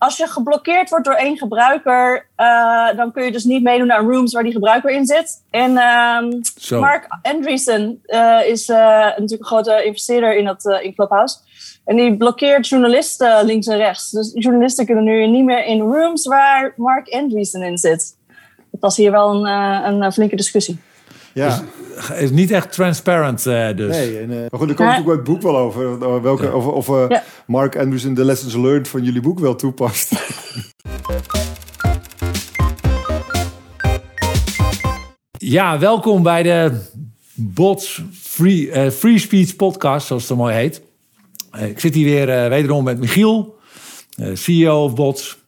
als je geblokkeerd wordt door één gebruiker, uh, dan kun je dus niet meedoen naar rooms waar die gebruiker in zit. En um, Mark Andreessen uh, is uh, natuurlijk een grote investeerder in, dat, in Clubhouse. En die blokkeert journalisten links en rechts. Dus journalisten kunnen nu niet meer in rooms waar Mark Andreessen in zit. Dat was hier wel een, een flinke discussie. Ja. Dus, is niet echt transparant uh, dus. Nee, en, uh, maar goed, er komt natuurlijk het boek wel over. Welke, ja. Of, of uh, ja. Mark Andrews de lessons learned van jullie boek wel toepast. ja, welkom bij de Bots Free, Free Speech podcast, zoals het zo mooi heet. ik zit hier weer wederom met Michiel, CEO of Bots.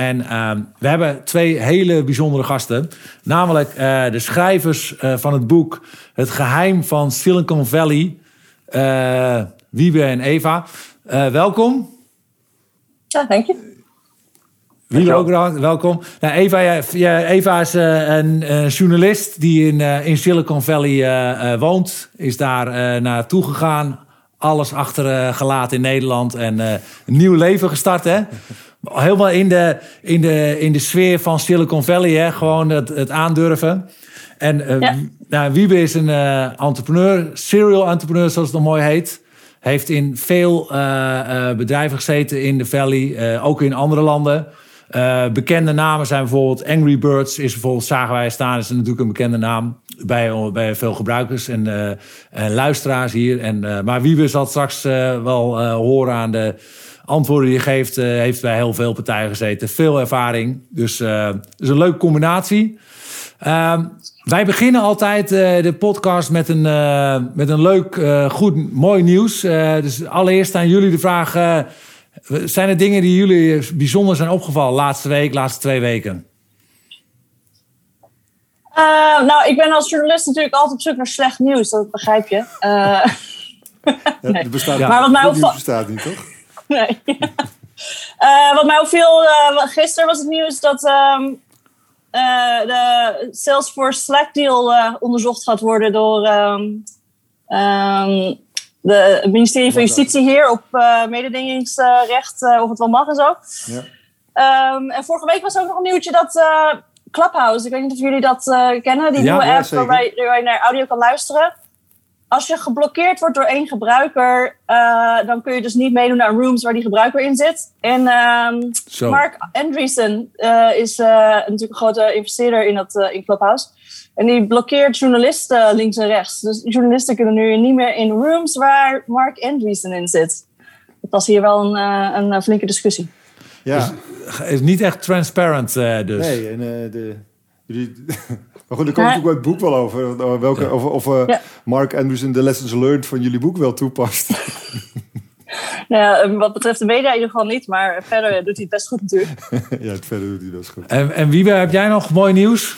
En uh, we hebben twee hele bijzondere gasten. Namelijk uh, de schrijvers uh, van het boek Het geheim van Silicon Valley. Uh, Wiebe en Eva. welkom. Ja, dank je. Wiebe ook welkom. Nou, Eva, ja, Eva is een journalist die in, in Silicon Valley woont. Is daar naartoe gegaan. Alles achtergelaten in Nederland. En een nieuw leven gestart, hè? Helemaal in de, in de, in de sfeer van Silicon Valley. Hè? Gewoon het, het aandurven. En uh, ja. nou, Wiebe is een uh, entrepreneur, serial entrepreneur zoals het nog mooi heet. Heeft in veel uh, bedrijven gezeten in de Valley, ook in andere landen. bekende namen zijn bijvoorbeeld Angry Birds, is bijvoorbeeld zagen wij staan, is natuurlijk een bekende naam bij, bij veel gebruikers en, en luisteraars hier. En, maar Wiebe zal straks wel horen aan de antwoorden die je geeft, uh, heeft bij heel veel partijen gezeten. Veel ervaring. Dus uh, is een leuke combinatie. Uh, wij beginnen altijd uh, de podcast met een, met een leuk, goed, mooi nieuws. dus allereerst aan jullie de vraag: zijn er dingen die jullie bijzonder zijn opgevallen laatste week, laatste twee weken? nou, ik ben als journalist natuurlijk altijd op zoek naar slecht nieuws, dat begrijp je. ja, nee. bestaat. Maar wat mij opvalt. bestaat niet, toch? Nee. uh, wat mij opviel, uh, gisteren was het nieuws dat um, uh, de Salesforce Slack deal onderzocht gaat worden door um, um, de, het ministerie van Justitie hier op mededingingsrecht, of het wel mag en zo. Ja. en vorige week was ook nog een nieuwtje dat Clubhouse, ik weet niet of jullie dat kennen, die ja, nieuwe app waarbij je naar audio kan luisteren als je geblokkeerd wordt door één gebruiker, uh, dan kun je dus niet meedoen naar rooms waar die gebruiker in zit. En um, Mark Andreessen uh, is uh, natuurlijk een grote investeerder in, dat, in Clubhouse. En die blokkeert journalisten links en rechts. Dus journalisten kunnen nu niet meer in rooms waar Mark Andreessen in zit. Dat was hier wel een, een flinke discussie. Ja. Dus, is niet echt transparant dus. Nee, en de, jullie... Maar goed, er komt natuurlijk het boek wel over. Welke, Of, of uh, Mark Andrews de lessons learned van jullie boek wel toepast. nou ja, ehm, wat betreft de media in ieder geval niet. Maar verder doet hij het best goed natuurlijk. ja, verder doet hij best goed. En, en Wiebe, heb jij nog mooi nieuws?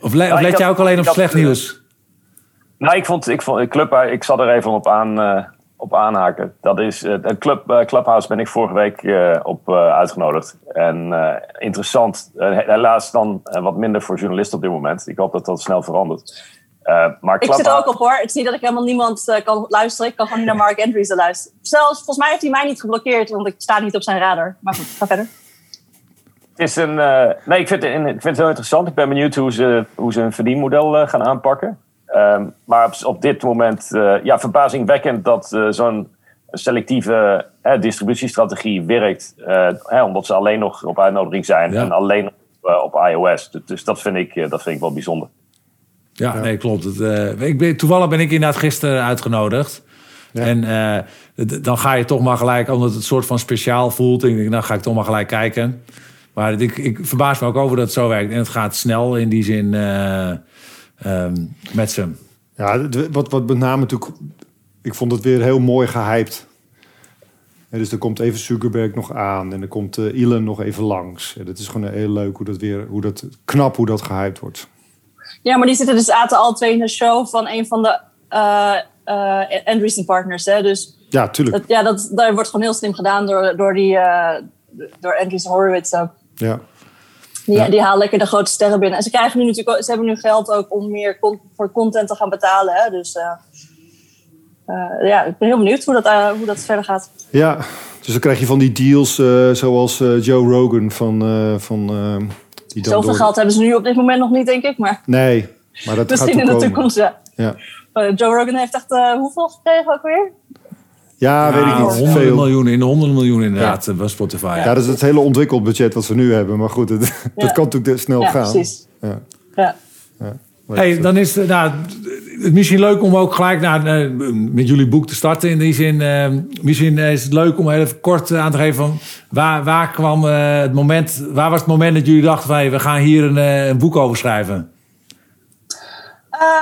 Of, le of let jij ook alleen op slecht nieuws? Nou, ik vond, ik vond Club, ik zat er even op aan, uh, op aanhaken. Dat is, het Club, uh, Clubhouse ben ik vorige week op uitgenodigd. En interessant, helaas dan wat minder voor journalisten op dit moment. Ik hoop dat dat snel verandert. maar ik zit er ook op hoor. Het is niet dat ik helemaal niemand kan luisteren. Ik kan gewoon niet naar Mark Andrews luisteren. Zelfs, volgens mij heeft hij mij niet geblokkeerd, want ik sta niet op zijn radar. Maar goed, ga verder. Het is een, nee, ik vind, het, ik vind het heel interessant. Ik ben benieuwd hoe ze, hoe ze een verdienmodel gaan aanpakken. Um, maar op, op, dit moment, uh, ja, verbazingwekkend dat uh, zo'n selectieve uh, distributiestrategie werkt. Hè, omdat ze alleen nog op uitnodiging zijn en alleen op, op iOS. Dus, dus dat vind, ik, dat vind ik wel bijzonder. Ja, ja. nee, klopt. Het, ik ben, toevallig ben ik inderdaad gisteren uitgenodigd. Ja. En dan ga je toch maar gelijk, omdat het een soort van speciaal voelt. En dan ga ik toch maar gelijk kijken. Maar ik, ik verbaas me ook over dat het zo werkt. En het gaat snel in die zin um, met ze. Ja, wat, wat met name natuurlijk... Ik vond het weer heel mooi gehyped. En dus er komt even Zuckerberg nog aan en er komt uh, Elon nog even langs. En dat is gewoon heel leuk hoe dat weer, hoe dat knap hoe dat gehyped wordt. Ja, maar die zitten dus zaten al twee in de show van een van de uh, uh, Andreessen partners. Hè? Dus ja, tuurlijk. Dat, ja, dat, dat wordt gewoon heel slim gedaan door, door, die, uh, door Andreessen Horowitz ook. Ja. Die, die halen lekker de grote sterren binnen. En ze krijgen nu natuurlijk, ze hebben nu geld ook om meer voor content te gaan betalen. Hè? Dus uh, ja, ik ben heel benieuwd hoe dat, hoe dat verder gaat. Ja, dus dan krijg je van die deals zoals Joe Rogan van... van die Zoveel door... geld hebben ze nu op dit moment nog niet, denk ik. Maar... Nee, maar dat Misschien gaat in de toekomst, ja. ja. Joe Rogan heeft echt hoeveel gekregen ook weer? Ja, weet ik niet. Honderden veel. miljoen, in de honderden miljoen inderdaad ja. bij Spotify. Ja. dat is het hele ontwikkelbudget wat we nu hebben. Maar goed, het, dat kan natuurlijk snel ja, gaan. Precies. Ja, ja. Hey, dan is het, nou, het misschien leuk om ook gelijk naar, uh, met jullie boek te starten. In die zin, uh, misschien is het leuk om even kort aan te geven van waar, waar kwam uh, het moment, waar was het moment dat jullie dachten wij, we gaan hier een, een boek over schrijven?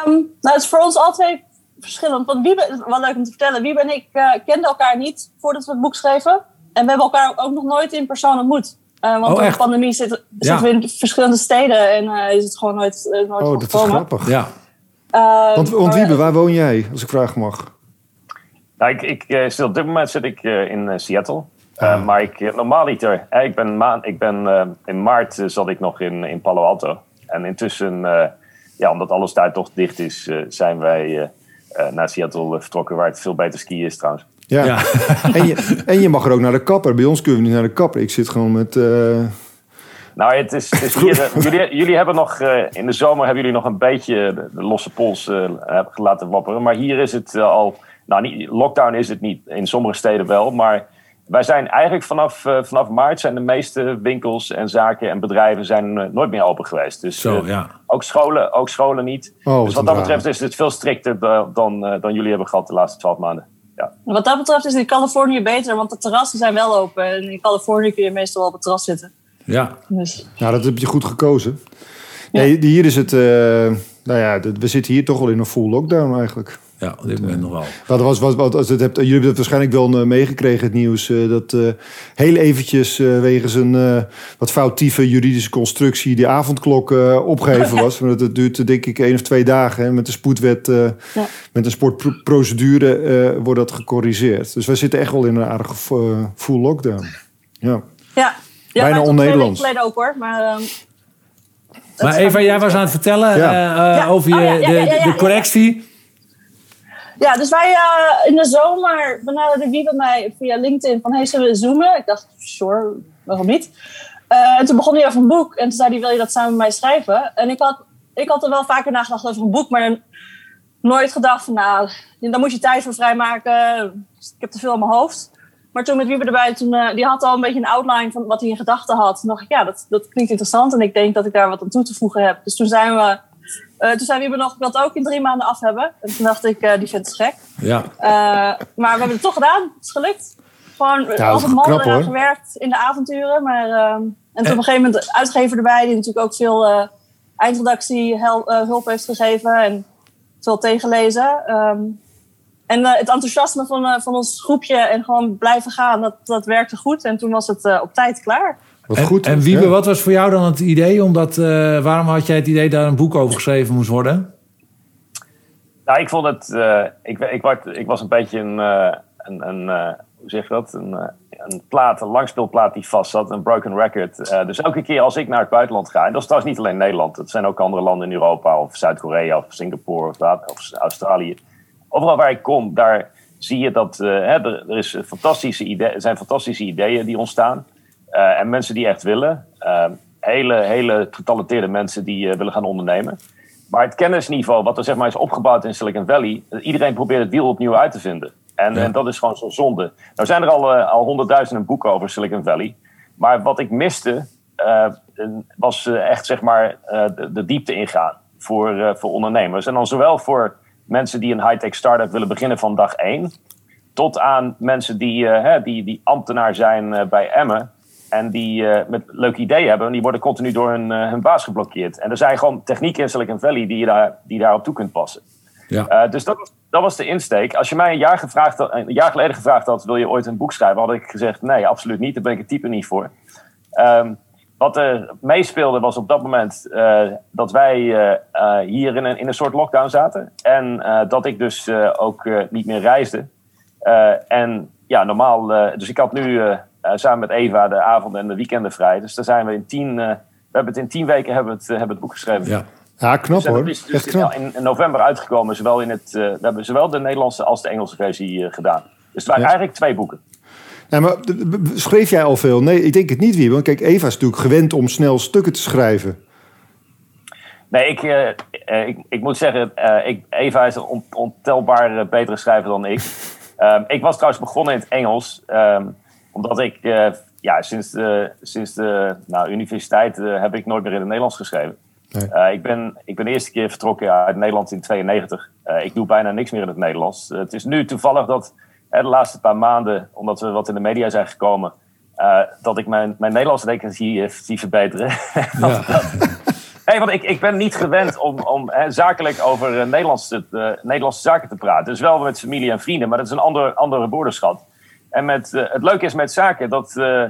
Um, nou, het is voor ons altijd verschillend. Want Wiebe, wat leuk om te vertellen, Wiebe en ik uh, kenden elkaar niet voordat we het boek schreven. En we hebben elkaar ook nog nooit in persoon ontmoet. Uh, want oh, door de pandemie zitten, zitten we in verschillende steden en uh, is het gewoon nooit, nooit Oh, dat is grappig. Ja. want, want Wiebe, waar woon jij, als ik vragen mag? Nou, ik, ik, stil, op dit moment zit ik in Seattle. Ah. maar ik, normaal niet er. ik ben, maan, ik ben in maart zat ik nog in, in Palo Alto. En intussen, ja, omdat alles daar toch dicht is, zijn wij uh, naar Seattle vertrokken, waar het veel beter skiën is trouwens. Ja, ja. en, je, en je mag er ook naar de kapper. Bij ons kunnen we niet naar de kapper. Ik zit gewoon met... Uh... Nou, het is, het is hier, eh, jullie, jullie hebben nog, uh, in de zomer hebben jullie nog een beetje de, losse pols uh, laten wapperen. Maar hier is het al, nou niet, lockdown is het niet, in sommige steden wel. Maar wij zijn eigenlijk vanaf, uh, vanaf maart zijn de meeste winkels en zaken en bedrijven zijn uh, nooit meer open geweest. Dus Zo, uh, ja. ook, scholen, ook scholen niet. Oh, dus wat dat betreft is het veel strikter dan, dan jullie hebben gehad de laatste twaalf maanden. Ja. Wat dat betreft is in Californië beter, want de terrassen zijn wel open. En in Californië kun je meestal wel op het terras zitten. Ja. Dus. Nou, dat heb je goed gekozen. Ja. Nee, hier is het, nou ja, we zitten hier toch wel in een full lockdown eigenlijk. Ja, op dit moment nog wel. Wat was, wat, wat, als het hebt, jullie hebben het waarschijnlijk wel uh, meegekregen, het nieuws. Uh, dat uh, heel eventjes wegens een wat foutieve juridische constructie die avondklok opgeheven was. Want het duurt denk ik één of twee dagen. Hè, met de spoedwet, ja. met een sportprocedure wordt dat gecorrigeerd. Dus wij zitten echt wel in een aardige full lockdown. Ja, ja. ja bijna on-Nederlands. ook hoor, maar... Um... Maar Eva, jij was aan het vertellen ja. over je, oh, de, de correctie. Ja, dus wij uh, in de zomer benaderde wie bij mij via LinkedIn van hey, zullen we zoomen? Ik dacht, sure, waarom niet? Uh, en toen begon hij over een boek en toen zei hij, wil je dat samen met mij schrijven? En ik had, ik had er wel vaker nagedacht over een boek, maar nooit gedacht van, nou, daar moet je tijd voor vrijmaken. Ik heb te veel in mijn hoofd. Maar toen met Wiebe erbij, toen, uh, die had al een beetje een outline van wat hij in gedachten had. Toen dacht ik, ja, dat, dat klinkt interessant en ik denk dat ik daar wat aan toe te voegen heb. Dus toen zijn we uh, toen zei we nog, ik wil het ook in drie maanden af hebben. En toen dacht ik, uh, die vindt het gek. Ja. Uh, maar we hebben het toch gedaan. Het is gelukt. Gewoon ja, altijd mal gewerkt in de avonturen. Maar, ehm, en toen op een gegeven moment de uitgever erbij, die natuurlijk ook veel eindredactie hulp heeft gegeven. En veel tegenlezen. Um, en het enthousiasme van, van ons groepje en gewoon blijven gaan, dat, dat werkte goed. En toen was het op tijd klaar. Wat en, goed. En Wiebe, wat was voor jou dan het idee? Omdat, uh, waarom had jij het idee dat een boek over geschreven moest worden? Nou, ik vond het. Uh, ik, ik, werd, ik was een beetje een. Uh, een, een hoe zeg je dat? Een, een plaat, een langspeelplaat die vast zat, een broken record. dus elke keer als ik naar het buitenland ga, en dat is trouwens niet alleen Nederland, het zijn ook andere landen in Europa, of Zuid-Korea, of Singapore, of, of, Australië. Overal waar ik kom, daar zie je dat hè, er, er, is fantastische idee, er zijn fantastische ideeën die ontstaan. Uh, en mensen die echt willen. Uh, hele, hele getalenteerde mensen die uh, willen gaan ondernemen. Maar het kennisniveau wat er zeg maar, is opgebouwd in Silicon Valley. Iedereen probeert het wiel opnieuw uit te vinden. En, ja. en dat is gewoon zo zonde. Nou zijn er al, al honderdduizenden boeken over Silicon Valley. Maar wat ik miste was echt zeg maar, de, de, diepte ingaan voor, voor ondernemers. En dan zowel voor mensen die een high-tech start-up willen beginnen van dag één. Tot aan mensen die, die, die ambtenaar zijn bij Emmen en die uh, met leuke ideeën hebben. En die worden continu door hun, uh, hun baas geblokkeerd. En er zijn gewoon technieken in Silicon Valley die je daar, die daarop toe kunt passen. Ja. Uh, dus dat, dat was de insteek. Als je mij een jaar, gevraagd een jaar geleden gevraagd had: wil je ooit een boek schrijven? had ik gezegd: nee, absoluut niet. Daar ben ik het type niet voor. Um, wat er meespeelde was op dat moment dat wij hier in een, in een soort lockdown zaten. En dat ik dus ook niet meer reisde. en ja, normaal. dus ik had nu samen met Eva de avonden en de weekenden vrij. Dus daar zijn we in tien, uh, we hebben het in tien weken hebben het, uh, hebben het boek geschreven. Ja. Ja, knap Dus, eh, hoor. is dus Echt in- knap. in, in november uitgekomen. Zowel in het, eh, we hebben zowel de Nederlandse als de Engelse versie eh, gedaan. Dus het waren Ja. eigenlijk twee boeken. Ja, maar schreef jij al veel? Nee, ik denk het niet. Want kijk, Eva is natuurlijk gewend om snel stukken te schrijven. Nee, ik, eh, eh, ik, ik moet zeggen, eh, ik, Eva is een on- ontelbaar eh, betere schrijver dan ik. Ehm, ik was trouwens begonnen in het Engels, ehm, omdat ik eh, ja, sinds de, sinds de nou, universiteit eh, heb ik nooit meer in het Nederlands geschreven. Nee. Eh, ik, ben, ik ben de eerste keer vertrokken uit Nederland in 92. Eh, ik doe bijna niks meer in het Nederlands. Het is nu toevallig dat de laatste paar maanden, omdat we wat in de media zijn gekomen, dat ik mijn, mijn Nederlandse rekening zie, zie verbeteren. Ja. Nee, want ik, ik ben niet gewend om, om zakelijk over eh, Nederlandse, Nederlandse zaken te praten. Dus wel met familie en vrienden, maar dat is een ander, andere woordenschat. En met, eh, het leuke is met zaken dat, eh,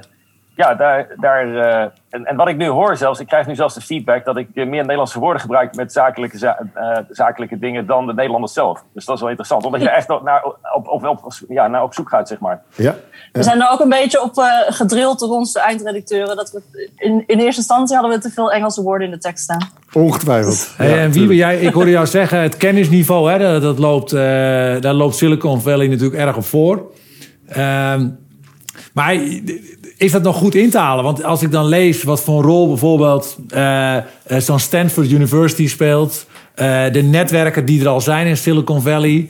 ja, daar, daar eh, en, en wat ik nu hoor zelfs, ik krijg nu zelfs de feedback dat ik meer Nederlandse woorden gebruik met zakelijke, za- eh, zakelijke dingen dan de Nederlanders zelf. Dus dat is wel interessant, omdat je echt naar, op, op, op, ja, naar op zoek gaat, zeg maar. Ja. We zijn er ook een beetje op eh, gedrild door onze eindredacteuren. Dat we, in, in eerste instantie hadden we te veel Engelse woorden in de tekst staan. Ongetwijfeld. Hey, Ja, en Wiebe, tuurlijk. jij, ik hoorde jou zeggen, het kennisniveau, hè, dat, dat loopt, eh, daar loopt Silicon Valley natuurlijk erg op voor. Ehm, maar is dat nog goed in te halen? Want als ik dan lees wat voor een rol bijvoorbeeld eh, eh, zo'n Stanford University speelt, eh, de netwerken die er al zijn in Silicon Valley,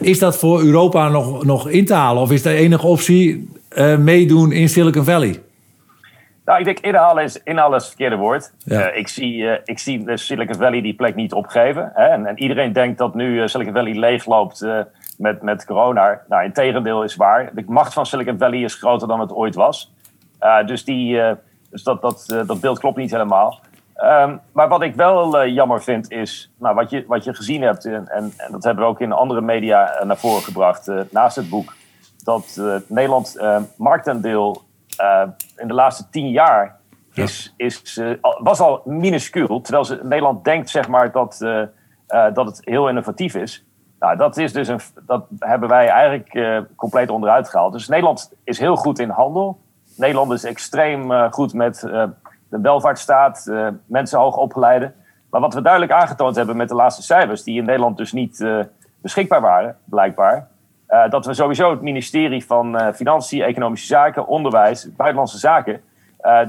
is dat voor Europa nog, nog in te halen? Of is de enige optie meedoen in Silicon Valley? Nou, ik denk inhalen is, inhalen is het verkeerde woord. Ja. Ik, zie, ik zie Silicon Valley die plek niet opgeven. Hè? En, en iedereen denkt dat nu Silicon Valley leegloopt met, met corona. Nou, in tegendeel is waar. De macht van Silicon Valley is groter dan het ooit was. Eh, dus die, eh, dus dat, dat, eh, dat beeld klopt niet helemaal. Ehm, maar wat ik wel jammer vind is, nou, wat, je, wat je gezien hebt, en, en, en dat hebben we ook in andere media naar voren gebracht, naast het boek, dat Nederland marktaandeel in de laatste tien jaar is, is, was al minuscuul. Terwijl ze, Nederland denkt zeg maar, dat, dat het heel innovatief is. Nou, dat, is dus een, dat hebben wij eigenlijk eh, compleet onderuit gehaald. Dus Nederland is heel goed in handel. Nederland is extreem eh, goed met eh, de welvaartsstaat, mensen hoog opgeleide. Maar wat we duidelijk aangetoond hebben met de laatste cijfers, die in Nederland dus niet beschikbaar waren, blijkbaar. dat we sowieso het ministerie van Financiën, Economische Zaken, Onderwijs, Buitenlandse Zaken,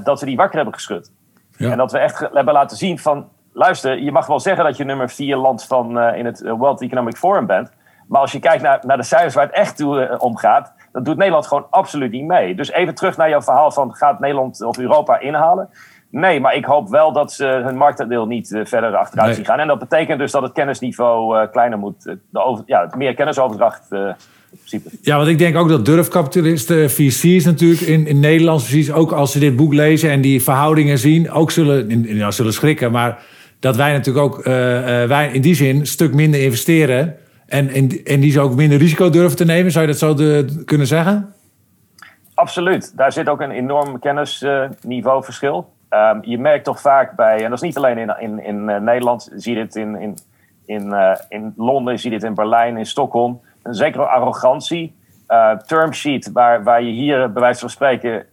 dat we die wakker hebben geschud. Ja. En dat we echt hebben laten zien van, luister, je mag wel zeggen dat je nummer vier land van, eh, in het eh, World Economic Forum bent. Maar als je kijkt naar, naar de cijfers waar het echt toe, eh, om gaat, dan doet Nederland gewoon absoluut niet mee. Dus even terug naar jouw verhaal van, gaat Nederland of Europa inhalen? Nee, maar ik hoop wel dat ze hun marktaandeel niet verder achteruit Nee. zien gaan. En dat betekent dus dat het kennisniveau kleiner moet. de over, ja, meer kennisoverdracht in principe. Ja, want ik denk ook dat durfkapitalisten, VC's natuurlijk in, in Nederland, precies ook als ze dit boek lezen en die verhoudingen zien, ook zullen, in, in- nou, zullen schrikken. Maar dat wij natuurlijk ook eh, eh, wij in die zin een stuk minder investeren en, en, die ze ook minder risico durven te nemen. Zou je dat zo kunnen zeggen? Absoluut. Daar zit ook een enorm kennisniveauverschil. Ehm, je merkt toch vaak bij, en dat is niet alleen in, in, in eh, Nederland, zie je dit in, in, in, in Londen, je ziet dit in Berlijn, in Stockholm. Een zekere arrogantie. Term sheet, waar, waar je hier bij wijze van spreken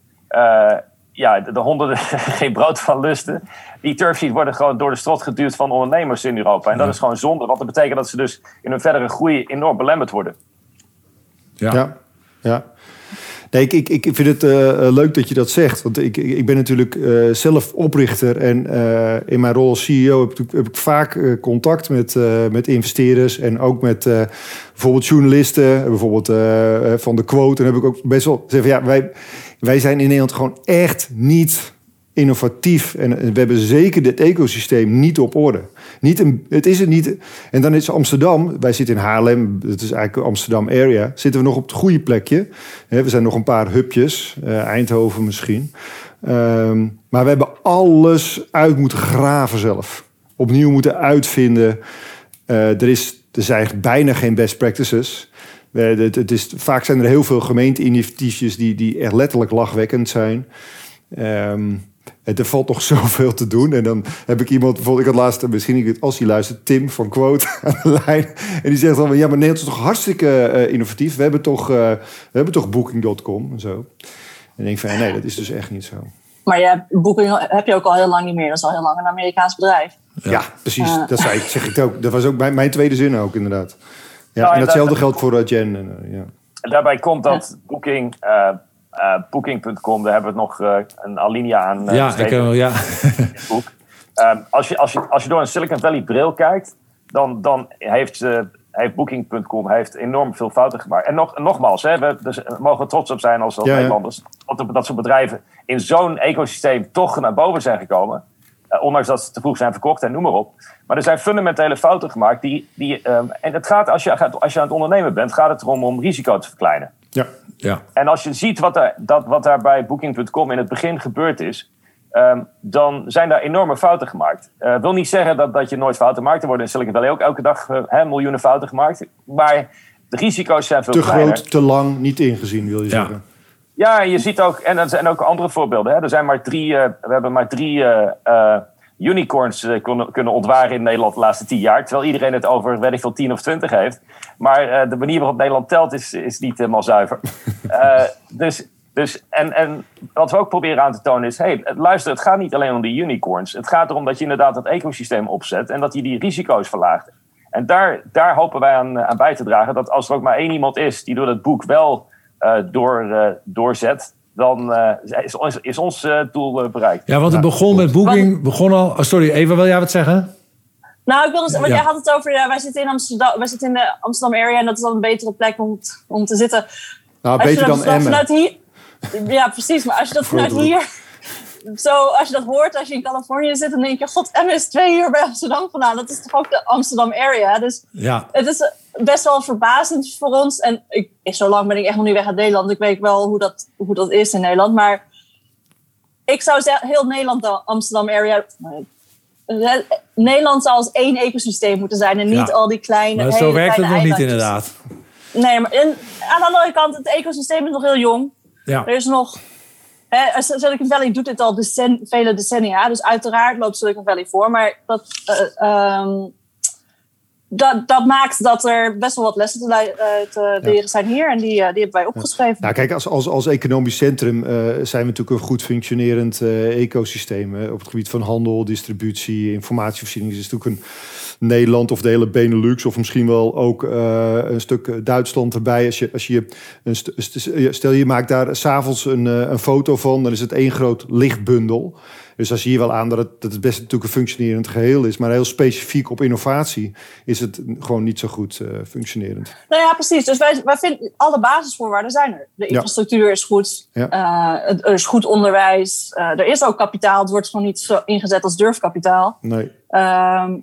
ja, de, de honden geen brood van lusten. Die term sheet worden gewoon door de strot geduwd van ondernemers in Europa. En dat is gewoon zonde, want dat betekent dat ze dus in hun verdere groei enorm belemmerd worden. Ja, ja. Nee, ik, ik, ik vind het eh, eh, leuk dat je dat zegt. Want ik, ik ik ben natuurlijk eh, zelf oprichter. En eh, in mijn rol als CEO heb, ik- heb ik vaak eh, contact met, eh, met investeerders. En ook met eh, bijvoorbeeld journalisten. Bijvoorbeeld van de quote. En heb ik ook best wel gezegd van, ja, wij, wij zijn in Nederland gewoon echt niet innovatief. En we hebben zeker dit ecosysteem niet op orde. Niet een, het is het niet. En dan is Amsterdam, wij zitten in Haarlem, het is eigenlijk Amsterdam area, zitten we nog op het goede plekje. We zijn nog een paar hubjes, eh, Eindhoven misschien. Ehm, maar we hebben alles uit moeten graven zelf. Opnieuw moeten uitvinden. Eh, er, is, er zijn bijna geen best practices. We- het, het is, vaak zijn er heel veel gemeenteinitiatiefjes die, die echt letterlijk lachwekkend zijn. Ehm, het, er valt nog zoveel te doen. En dan heb ik iemand, bijvoorbeeld, ik had laatst, misschien als hij luistert, Tim van Quote aan de lijn. En die zegt dan, ja, maar Nederland is toch hartstikke eh, innovatief. We hebben toch, eh, we hebben toch Booking.com en zo. En ik denk van, ja, nee, dat is dus echt niet zo. Maar hebt, Booking heb je ook al heel lang niet meer. Dat is al heel lang een Amerikaans bedrijf. Ja, precies. Dat zei ik, zeg ik ook. Dat was ook mijn, mijn tweede zin ook, inderdaad. Ja, Nou, en datzelfde dat- geldt voor uh, Jen. En, uh, ja. En daarbij komt dat Booking, eh, eh, Booking.com, daar hebben we nog eh, een alinea aan eh, ja, ik, eh, ja. boek. Ehm, als, je, als, je, als je door een Silicon Valley bril kijkt, dan, dan heeft, ze heeft Booking.com heeft enorm veel fouten gemaakt. En nog, nogmaals, hè, we, dus, we mogen trots op zijn als, als Ja, ja. Nederlanders. Dat, dat soort bedrijven in zo'n ecosysteem toch naar boven zijn gekomen. Eh, ondanks dat ze te vroeg zijn verkocht en noem maar op. Maar er zijn fundamentele fouten gemaakt. Die, die, ehm, en het gaat, als je, gaat- als je aan het ondernemen bent, gaat het erom om risico te verkleinen. ja. ja. En als je ziet wat, er, dat, wat daar bij Booking.com in het begin gebeurd is, ehm, dan zijn daar enorme fouten gemaakt. Ik wil niet zeggen dat, dat je nooit fouten maakt. Er worden in Silicon Valley ook elke dag eh, hè, miljoenen fouten gemaakt. Maar de risico's zijn veel Te kleiner. groot, te lang, niet ingezien, wil je Ja. zeggen. Ja, je ziet ook, en er zijn ook andere voorbeelden. Hè. Er zijn maar drie, eh, we hebben maar drie eh, eh, unicorns kunnen, kunnen ontwaren in Nederland de laatste tien jaar. Terwijl iedereen het over, weet ik veel, tien of twintig heeft. Maar de manier waarop Nederland telt is, is niet helemaal zuiver. Dus, dus, en, en wat we ook proberen aan te tonen is, hey, luister, het gaat niet alleen om die unicorns. Het gaat erom dat je inderdaad het ecosysteem opzet en dat je die risico's verlaagt. En daar, daar hopen wij aan, aan bij te dragen dat als er ook maar één iemand is die door het boek wel door, eh, doorzet, dan eh, is, ons- is ons eh, doel eh, bereikt. ja, want het begon met Booking. Begon al, oh, sorry, Eva, wil jij wat zeggen? Nou, ik wilde zeggen, want Ja. jij had het over, ja, wij zitten in Amsterdam, wij zitten in de Amsterdam area en dat is dan een betere plek om, om te zitten. Nou, Als je beter dat dan Emmen. vanuit hier, ja, precies, maar als je dat vanuit hier, zo, als je dat hoort, als je in Californië zit, dan denk je, god, Emmen is twee uur bij Amsterdam vandaan. Dat is toch ook de Amsterdam area, dus Ja, het is best wel verbazend voor ons. En ik, zo lang ben ik echt nog niet weg uit Nederland. Ik weet wel hoe dat, hoe dat is in Nederland. Maar ik zou zeggen, heel Nederland, de Amsterdam area. eh, Nederland zou als één ecosysteem moeten zijn. En niet Ja. al die kleine. maar zo werkt het nog niet inderdaad. Nee, maar aan de andere kant, het ecosysteem is nog heel jong. Ja. Er is nog. Hè, Silicon Valley doet dit al decen- vele decennia. Dus uiteraard loopt Silicon Valley voor. Maar dat, eh, ehm, dat, dat maakt dat er best wel wat lessen te, eh, te leren zijn hier. En die, eh, die hebben wij opgeschreven. Nou, kijk, als, als, als economisch centrum eh, zijn we natuurlijk een goed functionerend ecosysteem. Op het gebied van handel, distributie, informatievoorziening is het natuurlijk een Nederland of de hele Benelux, of misschien wel ook eh, een stuk eh, Duitsland erbij. Als je, als je een st- st- stel je maakt daar s'avonds een, eh, een foto van, dan is het één groot lichtbundel. Dus dan zie je wel aan dat het, dat het best natuurlijk een functionerend geheel is. Maar heel specifiek op innovatie is het gewoon niet zo goed functionerend. Nou ja, precies. Dus wij, wij vinden alle basisvoorwaarden zijn er. De infrastructuur is goed. Ja. er is goed onderwijs. er is ook kapitaal. Het wordt gewoon niet zo ingezet als durfkapitaal. Nee. Ehm,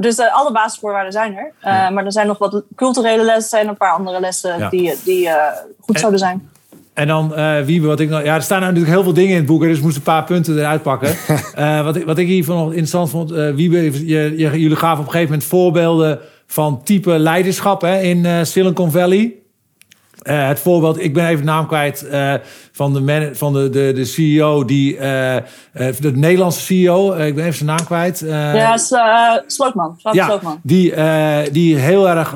dus eh, alle basisvoorwaarden zijn er. Eh, Maar er zijn nog wat culturele lessen en een paar andere lessen Ja. die, die eh, goed En- zouden zijn. En dan, eh Wiebe, wat ik nog... Ja, er staan nou natuurlijk heel veel dingen in het boek, dus ik moest een paar punten eruit pakken. Eh, wat, ik, wat ik hiervan nog interessant vond, eh Wiebe, je, je- jullie gaven op een gegeven moment voorbeelden van type leiderschap hè, in eh, Silicon Valley. Eh, het voorbeeld, ik ben even de naam kwijt, eh, van, de, man, van de, de, de CEO, die, eh, de Nederlandse CEO, ik ben even zijn naam kwijt. ja, is, Slootman. Ja, Slootman. die, die heel erg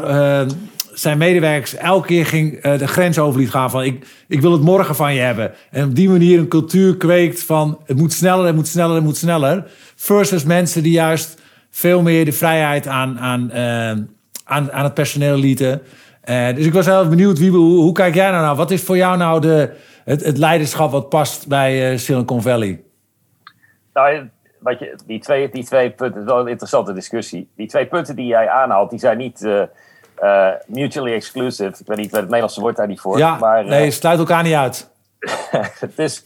zijn medewerkers elke keer ging, de grens over liet gaan van ik, ik wil het morgen van je hebben. En op die manier een cultuur kweekt van het moet sneller, het moet sneller, het moet sneller. Versus mensen die juist veel meer de vrijheid aan, aan, aan, aan het personeel lieten. Eh, dus ik was heel benieuwd, Wiebe, hoe, hoe kijk jij nou naar? Wat is voor jou nou de, het, het leiderschap wat past bij eh, Silicon Valley? Nou, wat je, die, twee, die twee punten, dat is wel een interessante discussie. Die twee punten die jij aanhaalt, die zijn niet eh, mutually exclusive. Ik weet niet wat het Nederlandse woord daar niet voor. Ja, maar, nee, sluit elkaar niet uit. het is.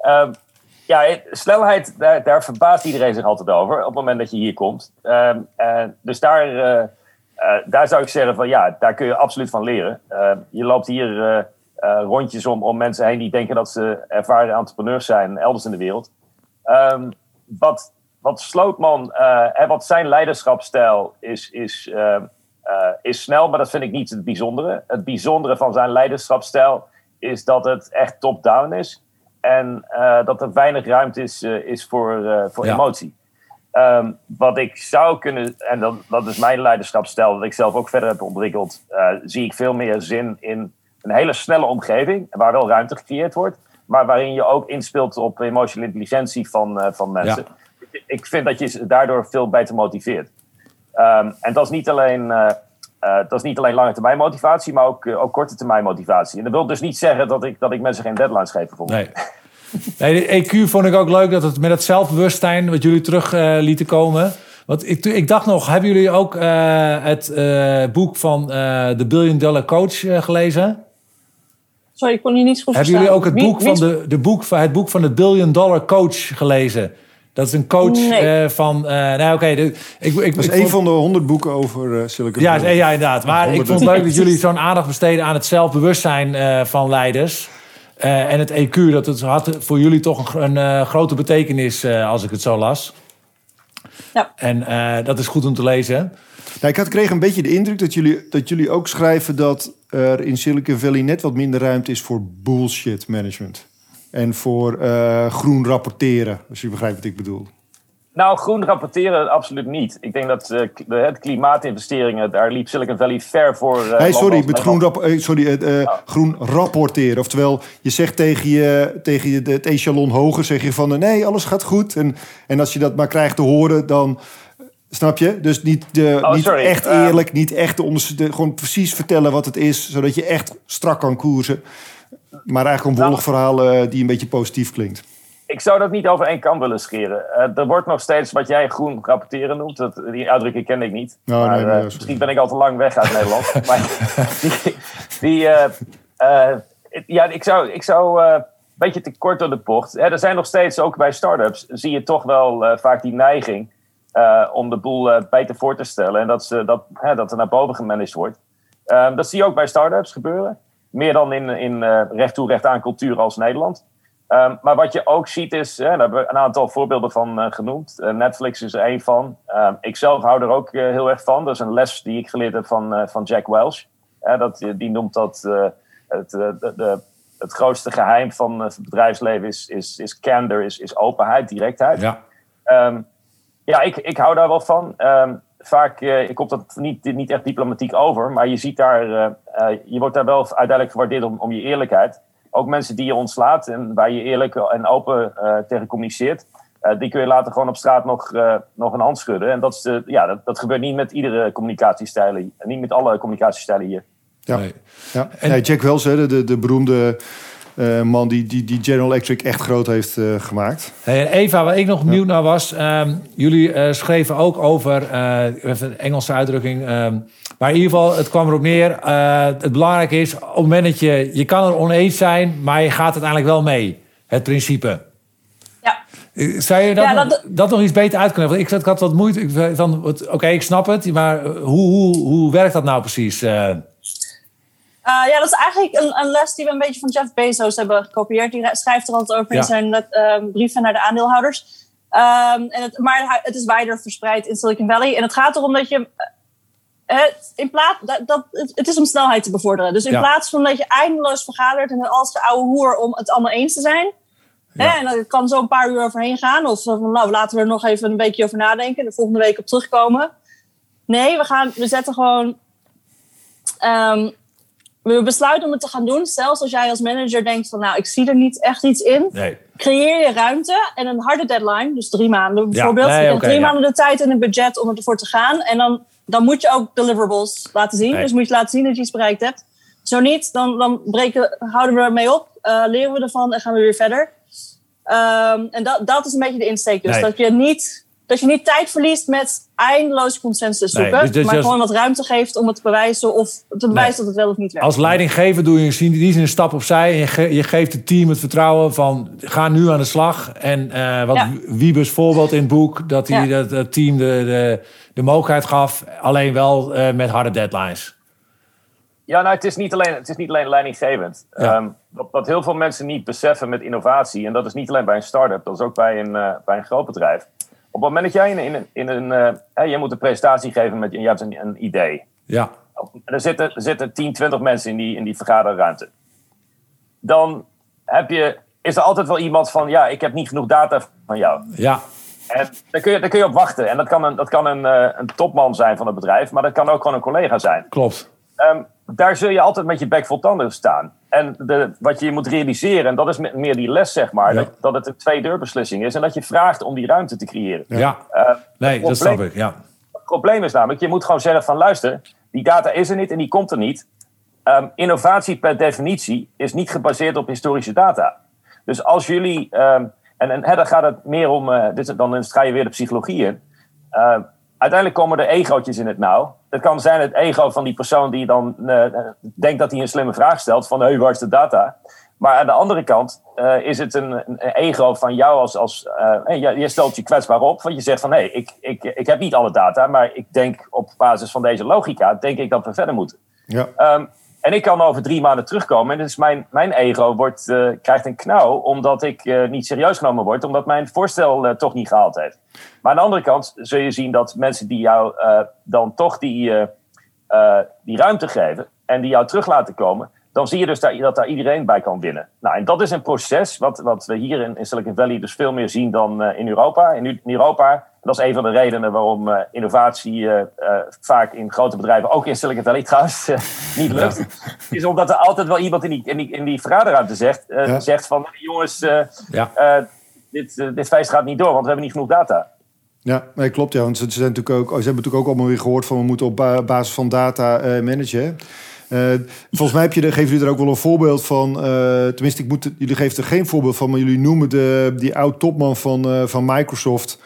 ehm, ja, snelheid, daar, daar verbaast iedereen zich altijd over. Op het moment dat je hier komt. Ehm, dus daar, daar zou ik zeggen van ja, daar kun je absoluut van leren. Ehm, je loopt hier eh, eh, rondjes om, om mensen heen die denken dat ze ervaren entrepreneurs zijn elders in de wereld. Ehm, wat, wat Slootman eh, en wat zijn leiderschapsstijl is, is, eh, is snel, maar dat vind ik niet het bijzondere. Het bijzondere van zijn leiderschapsstijl is dat het echt top-down is. En eh, dat er weinig ruimte is, eh, is voor, eh, voor Ja. emotie. Ehm, wat ik zou kunnen, en dat, dat is mijn leiderschapsstijl, dat ik zelf ook verder heb ontwikkeld, eh, zie ik veel meer zin in een hele snelle omgeving, waar wel ruimte gecreëerd wordt, maar waarin je ook inspeelt op emotionele intelligentie van, eh, van mensen. ik vind dat je daardoor veel beter motiveert. Ehm, en dat is niet alleen, eh, dat is niet alleen lange termijn motivatie, maar ook, ook korte termijn motivatie. En dat wil dus niet zeggen dat ik, dat ik mensen geen deadlines geef bijvoorbeeld. Nee. Nee, de EQ vond ik ook leuk dat het met het zelfbewustzijn wat jullie terug lieten komen. Want ik, ik dacht nog, hebben jullie ook het boek van de Billion Dollar Coach gelezen? Sorry, ik kon je niet goed Hebben jullie ook het boek, van de, de boek, het boek van de Billion Dollar Coach gelezen? Dat is een coach uh, van. Uh, nou, oké. Okay, ik, ik, dat is een van de honderd boeken over uh, Silicon ja, Valley. Ja, inderdaad. Maar ik vond het leuk dat jullie zo'n aandacht besteden aan het zelfbewustzijn van leiders. En het EQ, dat het had voor jullie toch een, een grote betekenis als ik het zo las. Ja. En dat is goed om te lezen. Nou, ik had, kreeg een beetje de indruk dat jullie, dat jullie ook schrijven dat er in Silicon Valley net wat minder ruimte is voor bullshit management. En voor uh, groen rapporteren, als je begrijpt wat ik bedoel. Nou, groen rapporteren absoluut niet. Ik denk dat uh, de, klimaatinvesteringen, daar liep Silicon Valley ver voor. Uh, hey, sorry, met groen, rap sorry uh, groen rapporteren. Oftewel, je zegt tegen, je, tegen je, het echelon hoger, zeg je van nee, alles gaat goed. En, en als je dat maar krijgt te horen, dan Snap je? Dus niet, de, oh, niet echt eerlijk, niet echt de, gewoon precies vertellen wat het is, zodat je echt strak kan koersen. Maar eigenlijk een nou, wollig verhaal die een beetje positief klinkt. Ik zou dat niet over één kant willen scheren. Uh, er wordt nog steeds wat jij groen rapporteren noemt. Dat, die uitdrukking ken ik niet. Oh, maar, nee, uh, misschien ben ik al te lang weg uit Nederland. maar die, die ja, ik zou, ik zou een beetje te kort door de bocht. er zijn nog steeds, ook bij start-ups, zie je toch wel vaak die neiging om de boel beter voor te stellen en dat, ze, dat, hè, dat er naar boven gemanaged wordt. Um, dat zie je ook bij start-ups gebeuren. Meer dan in, in recht toe, recht aan cultuur als Nederland. Um, maar wat je ook ziet is, hè, daar hebben we een aantal voorbeelden van genoemd. Netflix is er één van. Um, ik zelf hou er ook heel erg van. Dat is een les die ik geleerd heb van, van Jack Welch. dat, die noemt dat het, de, de, het grootste geheim van het bedrijfsleven is, is, is candor, is, is openheid, directheid. Ja. Ja, ik, ik hou daar wel van. Ehm, vaak uh, komt dat niet, niet echt diplomatiek over, maar je ziet daar, je wordt daar wel uiteindelijk gewaardeerd om, om je eerlijkheid. Ook mensen die je ontslaat en waar je eerlijk en open tegen communiceert, die kun je later gewoon op straat nog, nog een hand schudden. En dat, is de, ja, dat, dat gebeurt niet met iedere communicatiestijl, niet met alle communicatiestijlen hier. Ja, nee. ja. En... Jack Wells, de, de, de beroemde uh, man die, die, die General Electric echt groot heeft uh, gemaakt. Hey, Eva, waar ik nog benieuwd naar was... Um, jullie uh, schreven ook over, even een Engelse uitdrukking... Um, maar in ieder geval, het kwam erop neer... het belangrijke is, op het moment dat je... Je kan er oneens zijn, maar je gaat uiteindelijk wel mee. Het principe. Ja. Zou je dat, ja, dat, dat, nog iets beter uit kunnen leggen? Ik, ik had wat moeite. Oké, ik snap het, maar hoe, hoe, hoe werkt dat nou precies? Uh, ja, dat is eigenlijk een, een, les die we een beetje van Jeff Bezos hebben gekopieerd. Die schrijft er altijd over in zijn uh, brieven naar de aandeelhouders. Um, en het, maar het is wijder verspreid in Silicon Valley. En het gaat erom dat je. Uh, in plaats, dat, dat, het, is om snelheid te bevorderen. Dus in plaats van dat je eindeloos vergadert en als de oude hoer om het allemaal eens te zijn. Ja. Hè, en dan kan zo een paar uur overheen gaan. Of van, nou, laten we er nog even een weekje over nadenken. De volgende week op terugkomen. Nee, we, gaan, we zetten gewoon. Um, we besluiten om het te gaan doen. Zelfs als jij als manager denkt van nou, ik zie er niet echt iets in. Nee. Creëer je ruimte en een harde deadline. Dus drie maanden bijvoorbeeld. Ja, nee, okay, drie maanden de tijd en een budget om ervoor te gaan. En dan, dan moet je ook deliverables laten zien. Dus moet je laten zien dat je iets bereikt hebt. Zo niet, dan, dan breken, houden we ermee op. Uh, leren we ervan en gaan we weer verder. Um, en dat, dat is een beetje de insteek. Dus dat je niet dat je niet tijd verliest met eindeloos consensus zoeken. Dus- dus maar gewoon wat ruimte geeft om het te bewijzen of te bewijzen dat het wel of niet werkt. Als leidinggever doe je in die zin een stap opzij. En je, je geeft het team het vertrouwen van ga nu aan de slag. En uh, wat ja. Wiebes voorbeeld in het boek, dat hij dat, het team de, de, de mogelijkheid gaf. Alleen wel uh, met harde deadlines. Ja, nou, het is niet alleen, het is niet alleen leidinggevend. Ja. Um, wat, wat, heel veel mensen niet beseffen met innovatie, en dat is niet alleen bij een start-up, dat is ook bij een, uh, bij een groot bedrijf op het moment dat jij in, in, in een. Uh, je moet een presentatie geven met je hebt een, een idee. Ja. Er zitten, er zitten 10, 20 mensen in die, in die vergaderruimte. Dan heb je, is er altijd wel iemand van: ja, ik heb niet genoeg data van jou. Ja. En daar kun je, daar kun je op wachten. En dat kan, een, dat kan een, uh, een topman zijn van het bedrijf, maar dat kan ook gewoon een collega zijn. Klopt. Ehm, daar zul je altijd met je bek vol tanden staan. En de, wat je moet realiseren, en dat is meer die les, zeg maar, Ja. dat, dat het een twee-deurbeslissing is en dat je vraagt om die ruimte te creëren. Ja, Eh, nee, dat snap ik. Ja. het probleem is namelijk, je moet gewoon zeggen van luister, die data is er niet en die komt er niet. Ehm, innovatie per definitie is niet gebaseerd op historische data. Dus als jullie, ehm, en, en hè, dan gaat het meer om, eh, dit, is- dan ga je weer de psychologie in. Ehm, uiteindelijk komen er egootjes in het nauw. Het kan zijn het ego van die persoon die dan eh, denkt dat hij een slimme vraag stelt van hey, waar is de data? Maar aan de andere kant eh, is het een, een ego van jou als... als eh, je stelt je kwetsbaar op, want je zegt van... hé, hey, ik, ik, ik heb niet alle data, maar ik denk op basis van deze logica... denk ik dat we verder moeten. Ja. Ehm, en ik kan over drie maanden terugkomen. En dus mijn, mijn ego wordt, eh, krijgt een knauw omdat ik eh, niet serieus genomen word. Omdat mijn voorstel eh, toch niet gehaald heeft. Maar aan de andere kant zul je zien dat mensen die jou dan toch die, die ruimte geven. En die jou terug laten komen. Dan zie je dus dat daar iedereen bij kan winnen. Nou, en dat is een proces wat, wat we hier in, in Silicon Valley dus veel meer zien dan in Europa. In, in Europa, dat is een van de redenen waarom eh, innovatie eh, eh, vaak in grote bedrijven, ook in Silicon Valley trouwens, niet lukt. Is omdat er altijd wel iemand in die, in die, in die vergaderruimte zegt, Ja. zegt van jongens, Ja. dit, dit feest gaat niet door, want we hebben niet genoeg data. Ja, nee, klopt. Ja, want ze, zijn natuurlijk ook, ze hebben natuurlijk ook allemaal weer gehoord van we moeten op ba- basis van data managen. volgens mij heb je, geven jullie er ook wel een voorbeeld van. tenminste, ik moet, jullie geven er geen voorbeeld van, maar jullie noemen de, die oud-topman van, van Microsoft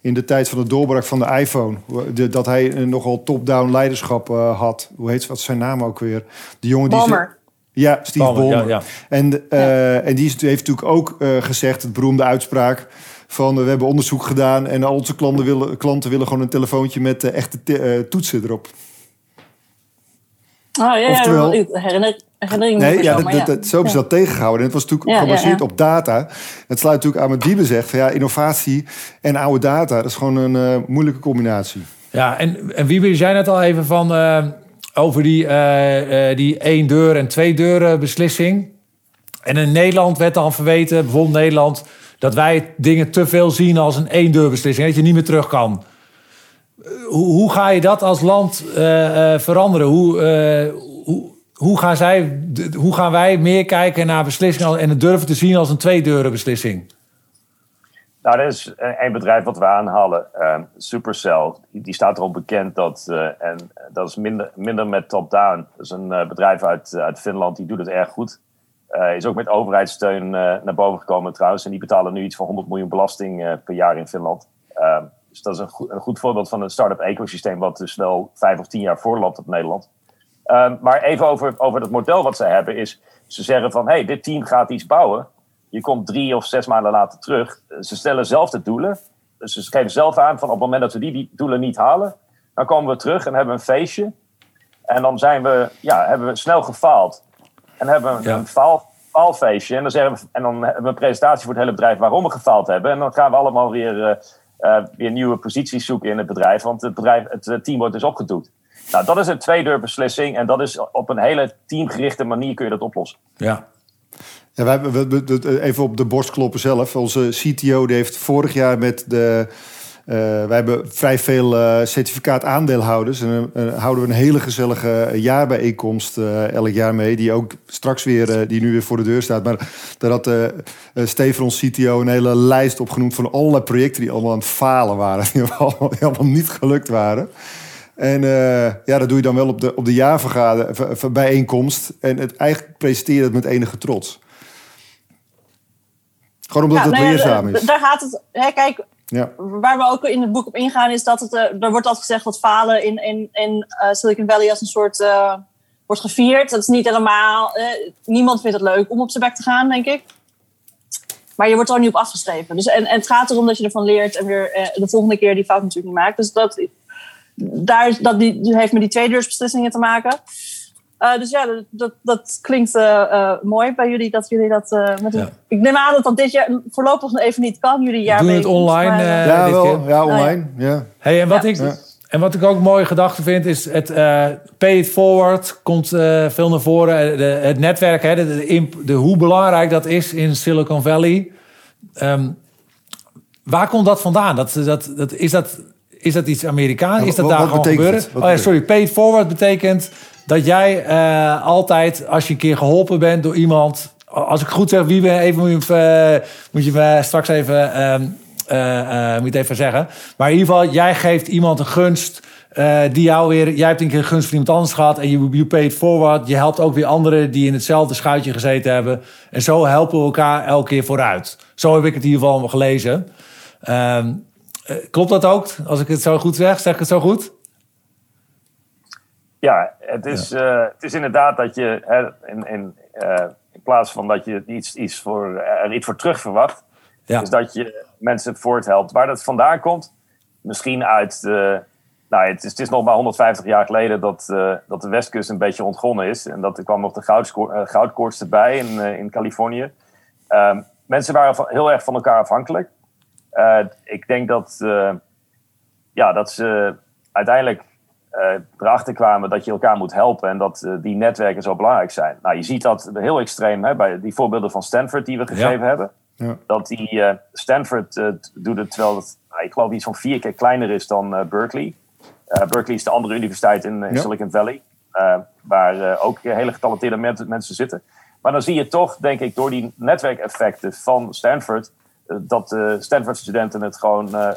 in de tijd van de doorbraak van de iPhone. De, dat hij een nogal top-down leiderschap eh, had. Hoe heet wat is zijn naam ook weer? De jongen die. ze- Balmer. Ja, Steve Ballmer. ja, ja. En, eh, en die heeft natuurlijk ook eh, gezegd, het beroemde uitspraak... van eh, we hebben onderzoek gedaan en al onze klanten willen, klanten willen gewoon een telefoontje met eh, echte te- eh, toetsen erop. Oh ja, ja Oftewel- herinner, herinnering Nee, ja, zo, dat, dat, dat- zo hebben ze Ja. dat tegengehouden. En het was natuurlijk Ja, gebaseerd ja. op data. Het sluit natuurlijk aan wat Diebe zegt. Van, ja, innovatie en oude data, dat is gewoon een eh, moeilijke combinatie. Ja, en, en Wiebe, je zei net al even van, eh, over die, eh, eh, die één deur en twee deuren beslissing. En in Nederland werd dan verweten, bijvoorbeeld Nederland, dat wij dingen te veel zien als een één deur beslissing. Dat je niet meer terug kan. Hoe, hoe ga je dat als land eh, eh, veranderen? Hoe, eh, hoe, hoe, gaan zij, hoe gaan wij meer kijken naar beslissingen en het durven te zien als een twee deuren beslissing? Nou, er is een bedrijf wat we aanhalen, ehm, Supercell. Die, die staat erop bekend dat, eh, en dat is minder, minder met top-down. Dat is een eh, bedrijf uit, eh, uit Finland, die doet het erg goed. Is ook met overheidssteun naar boven gekomen trouwens. En die betalen nu iets van 100 miljoen belasting per jaar in Finland. Ehm, dus dat is een goed, een goed voorbeeld van een start-up ecosysteem... wat dus wel vijf of tien jaar voorloopt op Nederland. Ehm, maar even over, over het model wat zij hebben is... ze zeggen van, hey, dit team gaat iets bouwen... Je komt drie of zes maanden later terug. Ze stellen zelf de doelen. Dus ze geven zelf aan van op het moment dat we die, die doelen niet halen, dan komen we terug en hebben we een feestje. En dan zijn we, ja, hebben we snel gefaald. En hebben we Ja. een faal, faalfeestje. En dan, zeggen we, en dan hebben we een presentatie voor het hele bedrijf waarom we gefaald hebben. En dan gaan we allemaal weer, eh, eh, weer nieuwe posities zoeken in het bedrijf. Want het, bedrijf, het eh, team wordt dus opgedoekt. Nou, dat is een tweedeurbeslissing. En dat is op een hele teamgerichte manier kun je dat oplossen. Ja, Ja, wij, hebben- we, we- we- even op de borst kloppen zelf. Onze CTO die heeft vorig jaar met de... eh, wij hebben vrij veel eh, certificaat aandeelhouders. En eh, houden we een hele gezellige jaarbijeenkomst eh, elk jaar mee. Die ook straks weer, eh, die nu weer voor de deur staat. Maar daar had eh eh, Steven, ons CTO, een hele lijst opgenoemd van allerlei projecten die allemaal aan het falen waren. Die allemaal, die allemaal niet gelukt waren. En eh, ja, dat doe je dan wel op de, op de jaarvergader, bijeenkomst. En het, eigenlijk presenteer je het met enige trots. Gewoon omdat het nou ja, leerzaam d- is. Daar gaat het. Hè, kijk, Ja. waar we ook in het boek op ingaan, is dat het. eh, er wordt altijd gezegd dat falen in, in, in eh, Silicon Valley als een soort. wordt gevierd. Dat is niet helemaal. eh, niemand vindt het leuk om op zijn bek te gaan, denk ik. Maar je wordt er niet op afgeschreven. Dus, en, en het gaat erom dat je ervan leert en weer eh, de volgende keer die fout natuurlijk niet maakt. Dus dat, daar, is- dat die, die heeft met die tweedeursbeslissingen te maken. Eh, dus ja, dat, dat, dat klinkt eh, eh, mooi bij jullie dat jullie dat eh, met Ja. Ik neem aan dat dat dit jaar voorlopig nog even niet kan. Jullie jaar Doen het online, eh, Ja, dit wel. keer? Ja, online. Ja. Hey, en, wat Ja. ik, Ja. en wat ik ook een mooie gedachte vind, is het eh, pay it forward komt eh, veel naar voren. De, het netwerk, hè, de, de, imp- de, hoe belangrijk dat is in Silicon Valley. Ehm, waar komt dat vandaan? Dat, dat, dat, is, dat, is dat iets Amerikaans? Is dat wat- daar wat gewoon gebeuren? Oh ja, sorry, pay it forward betekent dat jij eh, altijd, als je een keer geholpen bent door iemand... Als ik goed zeg, wie ben even moet je, eh, moet je me straks even, eh, moet even zeggen. Maar in ieder geval, jij geeft iemand een gunst... die jou weer, jij hebt een keer een gunst van iemand anders gehad en je you pay it forward. Je helpt ook weer anderen die in hetzelfde schuitje gezeten hebben. En zo helpen we elkaar elke keer vooruit. Zo heb ik het in ieder geval gelezen. Ehm, eh, klopt dat ook? Als ik het zo goed zeg, zeg ik het zo goed? Ja, het is, eh, het is inderdaad dat je hè, in, in, eh, in plaats van dat je iets, iets voor, er iets voor terug verwacht, Ja. is dat je mensen voorthelpt. Waar dat vandaan komt, misschien uit. eh, nou, het is, het is nog maar 150 jaar geleden dat, eh, dat de Westkust een beetje ontgonnen is. En dat er kwam nog de eh, goudkoorts erbij in, eh, in Californië. Ehm, mensen waren van- heel erg van elkaar afhankelijk. Eh, ik denk dat, eh, ja, dat ze uiteindelijk eh, erachter kwamen dat je elkaar moet helpen en dat die netwerken zo belangrijk zijn. Nou, je ziet dat heel extreem hè, bij die voorbeelden van Stanford die we gegeven hebben. Ja. Dat die eh, Stanford doet het terwijl het, nou, ik geloof iets van vier keer kleiner is dan Berkeley. Eh, Berkeley is de andere universiteit in, in Ja. Silicon Valley, eh, waar eh, ook hele getalenteerde men- mensen zitten. Maar dan zie je toch, denk ik, door die netwerkeffecten van Stanford, dat de Stanford-studenten het gewoon eh,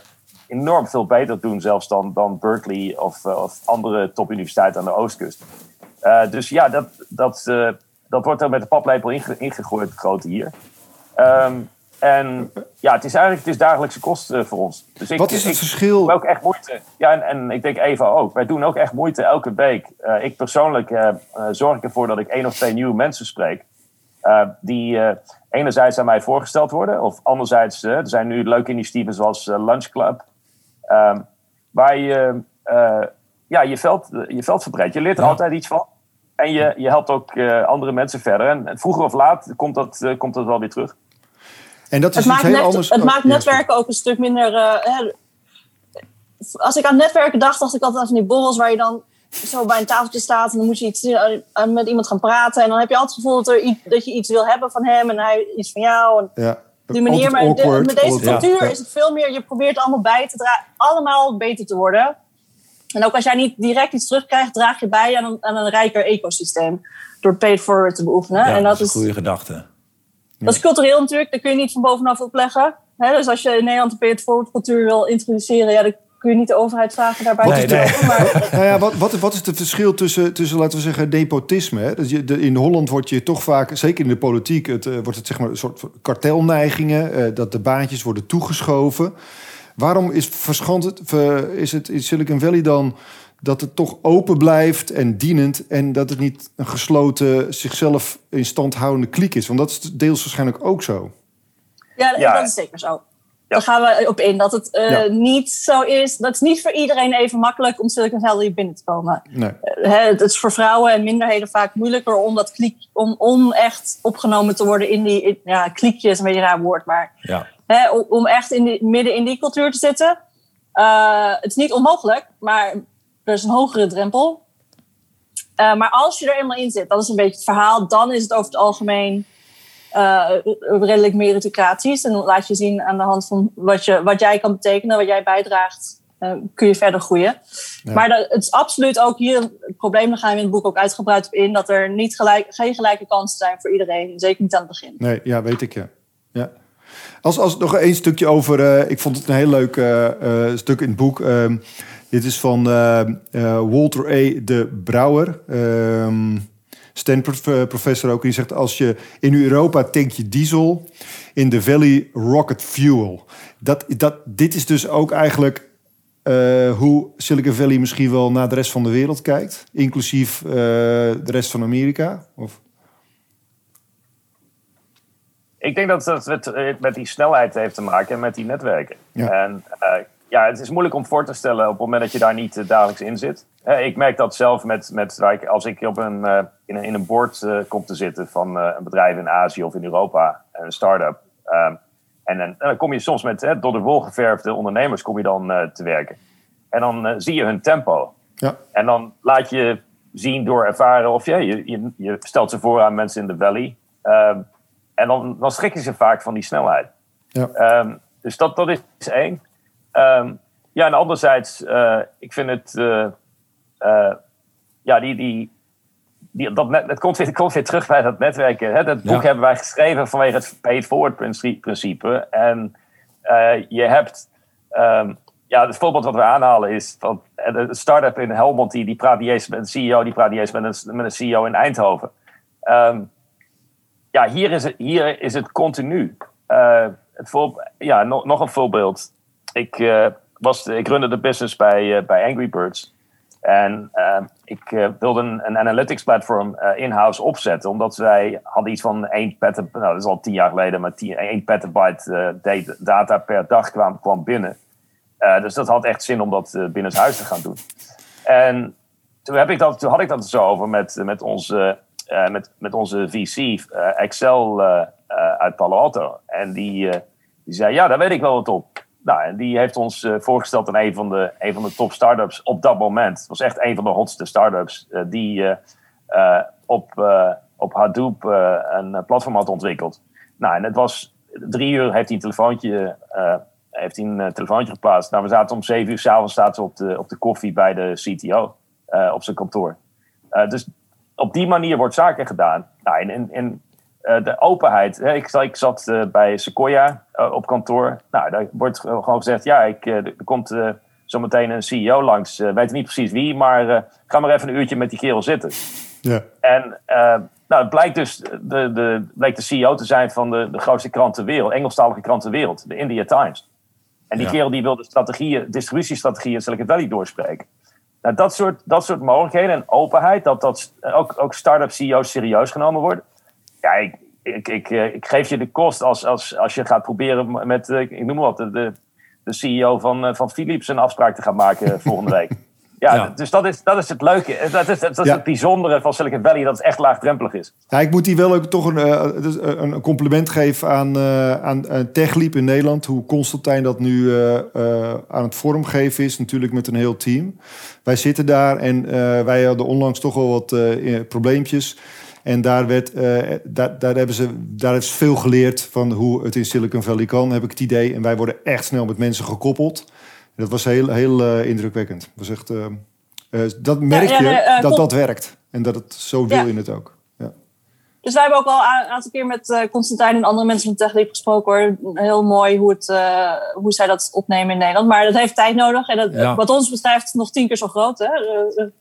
enorm veel beter doen, zelfs dan, dan Berkeley of, eh, of andere topuniversiteiten aan de oostkust. Eh, dus ja, dat, dat, eh, dat wordt er met de paplepel inge- ingegooid, het grote hier. Ehm, en ja, het is eigenlijk het is dagelijkse kost eh, voor ons. Dus ik, Wat is het ik, verschil? doe ook echt moeite. Ja, en, en ik denk Eva ook. Wij doen ook echt moeite elke week. Eh, ik persoonlijk eh, eh, zorg ik ervoor dat ik één of twee nieuwe mensen spreek. Eh, die eh, enerzijds aan mij voorgesteld worden. Of anderzijds, eh, er zijn nu leuke initiatieven zoals Lunch Club. ehm, waar je eh, ja, je, veld, je veld verbreidt. Je leert er Ja. altijd iets van. En je, je helpt ook eh, andere mensen verder. En, vroeger of laat komt dat, komt dat wel weer terug. En dat is Het iets maakt, heel net- anders. het oh, maakt ja, netwerken ook een stuk minder. hè, als ik aan netwerken dacht, dacht ik altijd aan die borrels waar je dan zo bij een tafeltje staat en dan moet je iets, eh, met iemand gaan praten. En dan heb je altijd het gevoel dat, er iets, dat je iets wil hebben van hem en hij iets van jou. En Ja. die manier, maar de- met deze cultuur ja. is het veel meer, je probeert allemaal bij te dragen, allemaal beter te worden. En ook als jij niet direct iets terugkrijgt, draag je bij aan een, aan een rijker ecosysteem. Door paid forward te beoefenen. Ja, en dat een is, goede gedachte. dat is cultureel natuurlijk, dat kun je niet van bovenaf opleggen. Hè, dus als je in Nederland de paid forward cultuur wil introduceren, ja, dan kun je niet de overheid vragen daarbij Nee, te nee. helpen. Maar Nou ja, wat, wat, wat is het verschil tussen, tussen, laten we zeggen, nepotisme? Hè? Dus je, de, in Holland wordt je toch vaak, zeker in de politiek, het, eh, wordt het zeg maar een soort kartelneigingen, eh, dat de baantjes worden toegeschoven. Waarom is, verschant het, ver- is het in Silicon Valley dan dat het toch open blijft en dienend en dat het niet een gesloten, zichzelf in stand houdende kliek is? Want dat is deels waarschijnlijk ook zo. ja, Ja. dat is zeker zo. Daar gaan we op in. Dat het eh, niet zo is. Dat is niet voor iedereen even makkelijk om Silicon Valley binnen te komen. Nee. Hè, het is voor vrouwen en minderheden vaak moeilijker om, dat kliek, om, om echt opgenomen te worden in die. in- ja, kliekje is een beetje een raar woord, maar hè, om, echt in die, midden in die cultuur te zitten. Eh, het is niet onmogelijk, maar er is een hogere drempel. Eh, maar als je er eenmaal in zit, dat is een beetje het verhaal, dan is het over het algemeen eh, redelijk meritocratisch. En dan laat je zien aan de hand van wat, je, wat jij kan betekenen, wat jij bijdraagt, eh, kun je verder groeien. Ja. Maar dat, het is absoluut ook hier het probleem, daar gaan we in het boek ook uitgebreid op in, dat er niet gelijk, geen gelijke kansen zijn voor iedereen, zeker niet aan het begin. Nee, ja, weet ik ja. ja. Als, als nog één stukje over. eh, ik vond het een heel leuk stuk in het boek. Ehm, dit is van Walter A. de Brouwer. ehm Stanford-professor ook. Die zegt: Als je in Europa tank je diesel, in de Valley rocket fuel. Dat, dat, dit is dus ook eigenlijk eh, hoe Silicon Valley misschien wel naar de rest van de wereld kijkt, inclusief eh, de rest van Amerika. Of, Ik denk dat dat eh, met die snelheid heeft te maken en met die netwerken. Ja. En eh, ja, het is moeilijk om voor te stellen op het moment dat je daar niet eh, dagelijks in zit. Eh, ik merk dat zelf met, met ik- als ik op een, eh, in een, in een board kom te zitten van een bedrijf in Azië of in Europa, een start-up. en, dan- en dan kom je soms met door de wol geverfde ondernemers kom je dan te werken. En dan zie je hun tempo. ja, En dan laat je zien door ervaren of je, je, je, je stelt ze voor aan mensen in de valley. En dan, dan schrikken ze vaak van die snelheid. ja. Ehm, dus dat, dat is één. Ehm, ja, en anderzijds, eh, ik vind het. eh, eh, ja, die, die, die, dat net, het, komt weer, het komt weer terug bij dat netwerken. Hè? Dat boek Ja. hebben wij geschreven vanwege het pay-it-forward principe. En je hebt... ehm, ja, het voorbeeld wat we aanhalen is... Van, de start-up in Helmond, die, die praat niet eens met een CEO... die praat niet eens met een, met een CEO in Eindhoven. Ehm, ja, hier is het, hier is het continu. Het voor, ja, nog, nog een voorbeeld. Ik, eh, was, ik runde de business bij, eh, bij Angry Birds. En eh, ik eh, wilde een, een analytics platform in-house opzetten. Omdat wij hadden iets van 1 petabyte, nou dat is al tien jaar geleden, maar 10, 1 petabyte data- per dag kwam, kwam binnen. Dus dat had echt zin om dat uh, binnen het huis te gaan doen. En toen, heb ik dat, toen had ik dat zo over met, met, onze, uh, met, met onze VC, uh, Excel uh, uit Palo Alto. En die, uh, die zei, ja, daar weet ik wel wat op. Nou, en die heeft ons uh, voorgesteld aan een van, de, een van de top startups op dat moment. Het was echt een van de hotste startups uh, die uh, op, op Hadoop een platform had ontwikkeld. Nou, en het was drie uur heeft hij een telefoontje, heeft hij een telefoontje geplaatst. Nou, we zaten om zeven uur s'avonds zaten op de, op de koffie bij de CTO op zijn kantoor. dus op die manier wordt zaken gedaan. Nou, in, in, in de openheid. Hè, ik, ik, zat uh, bij Sequoia uh, op kantoor. Nou, daar wordt gewoon gezegd: ja, ik, er komt zometeen een CEO langs. weet niet precies wie, maar ga maar even een uurtje met die kerel zitten. Ja. En nou, het blijkt dus de, de, bleek de CEO te zijn van de, de grootste krant ter wereld, Engelstalige krant ter wereld, de India Times. En die ja. kerel die wil de strategieën, distributiestrategieën in Silicon Valley doorspreken. Nou, dat soort, dat soort mogelijkheden en openheid, dat, dat ook, ook start-up CEO's serieus genomen worden. Ja, ik, ik, ik, ik, geef je de kost als, als, als je gaat proberen met, ik noem maar wat, de, de CEO van, van Philips een afspraak te gaan maken volgende week. Ja, ja, dus dat is, dat is het leuke. Dat is, dat is ja. het bijzondere van Silicon Valley, dat het echt laagdrempelig is. Ja, ik moet die wel ook toch een, uh, een compliment geven aan, aan TechLeap in Nederland. Hoe Constantijn dat nu aan het vormgeven is, natuurlijk met een heel team. Wij zitten daar en wij hadden onlangs toch wel wat probleempjes. En daar, werd, daar, daar, hebben ze, daar heeft ze veel geleerd van hoe het in Silicon Valley kan, heb ik het idee. En wij worden echt snel met mensen gekoppeld. Dat was heel, heel uh, indrukwekkend. Was echt, uh, uh, dat merk ja, ja, je nee, dat dat werkt. En dat het zo wil in het ook. Dus wij hebben ook al een aantal keer met Constantijn en andere mensen van TechLeap gesproken. Hoor. Heel mooi hoe, het, hoe zij dat opnemen in Nederland. Maar dat heeft tijd nodig. En dat, wat ons betreft nog tien keer zo groot. Hè?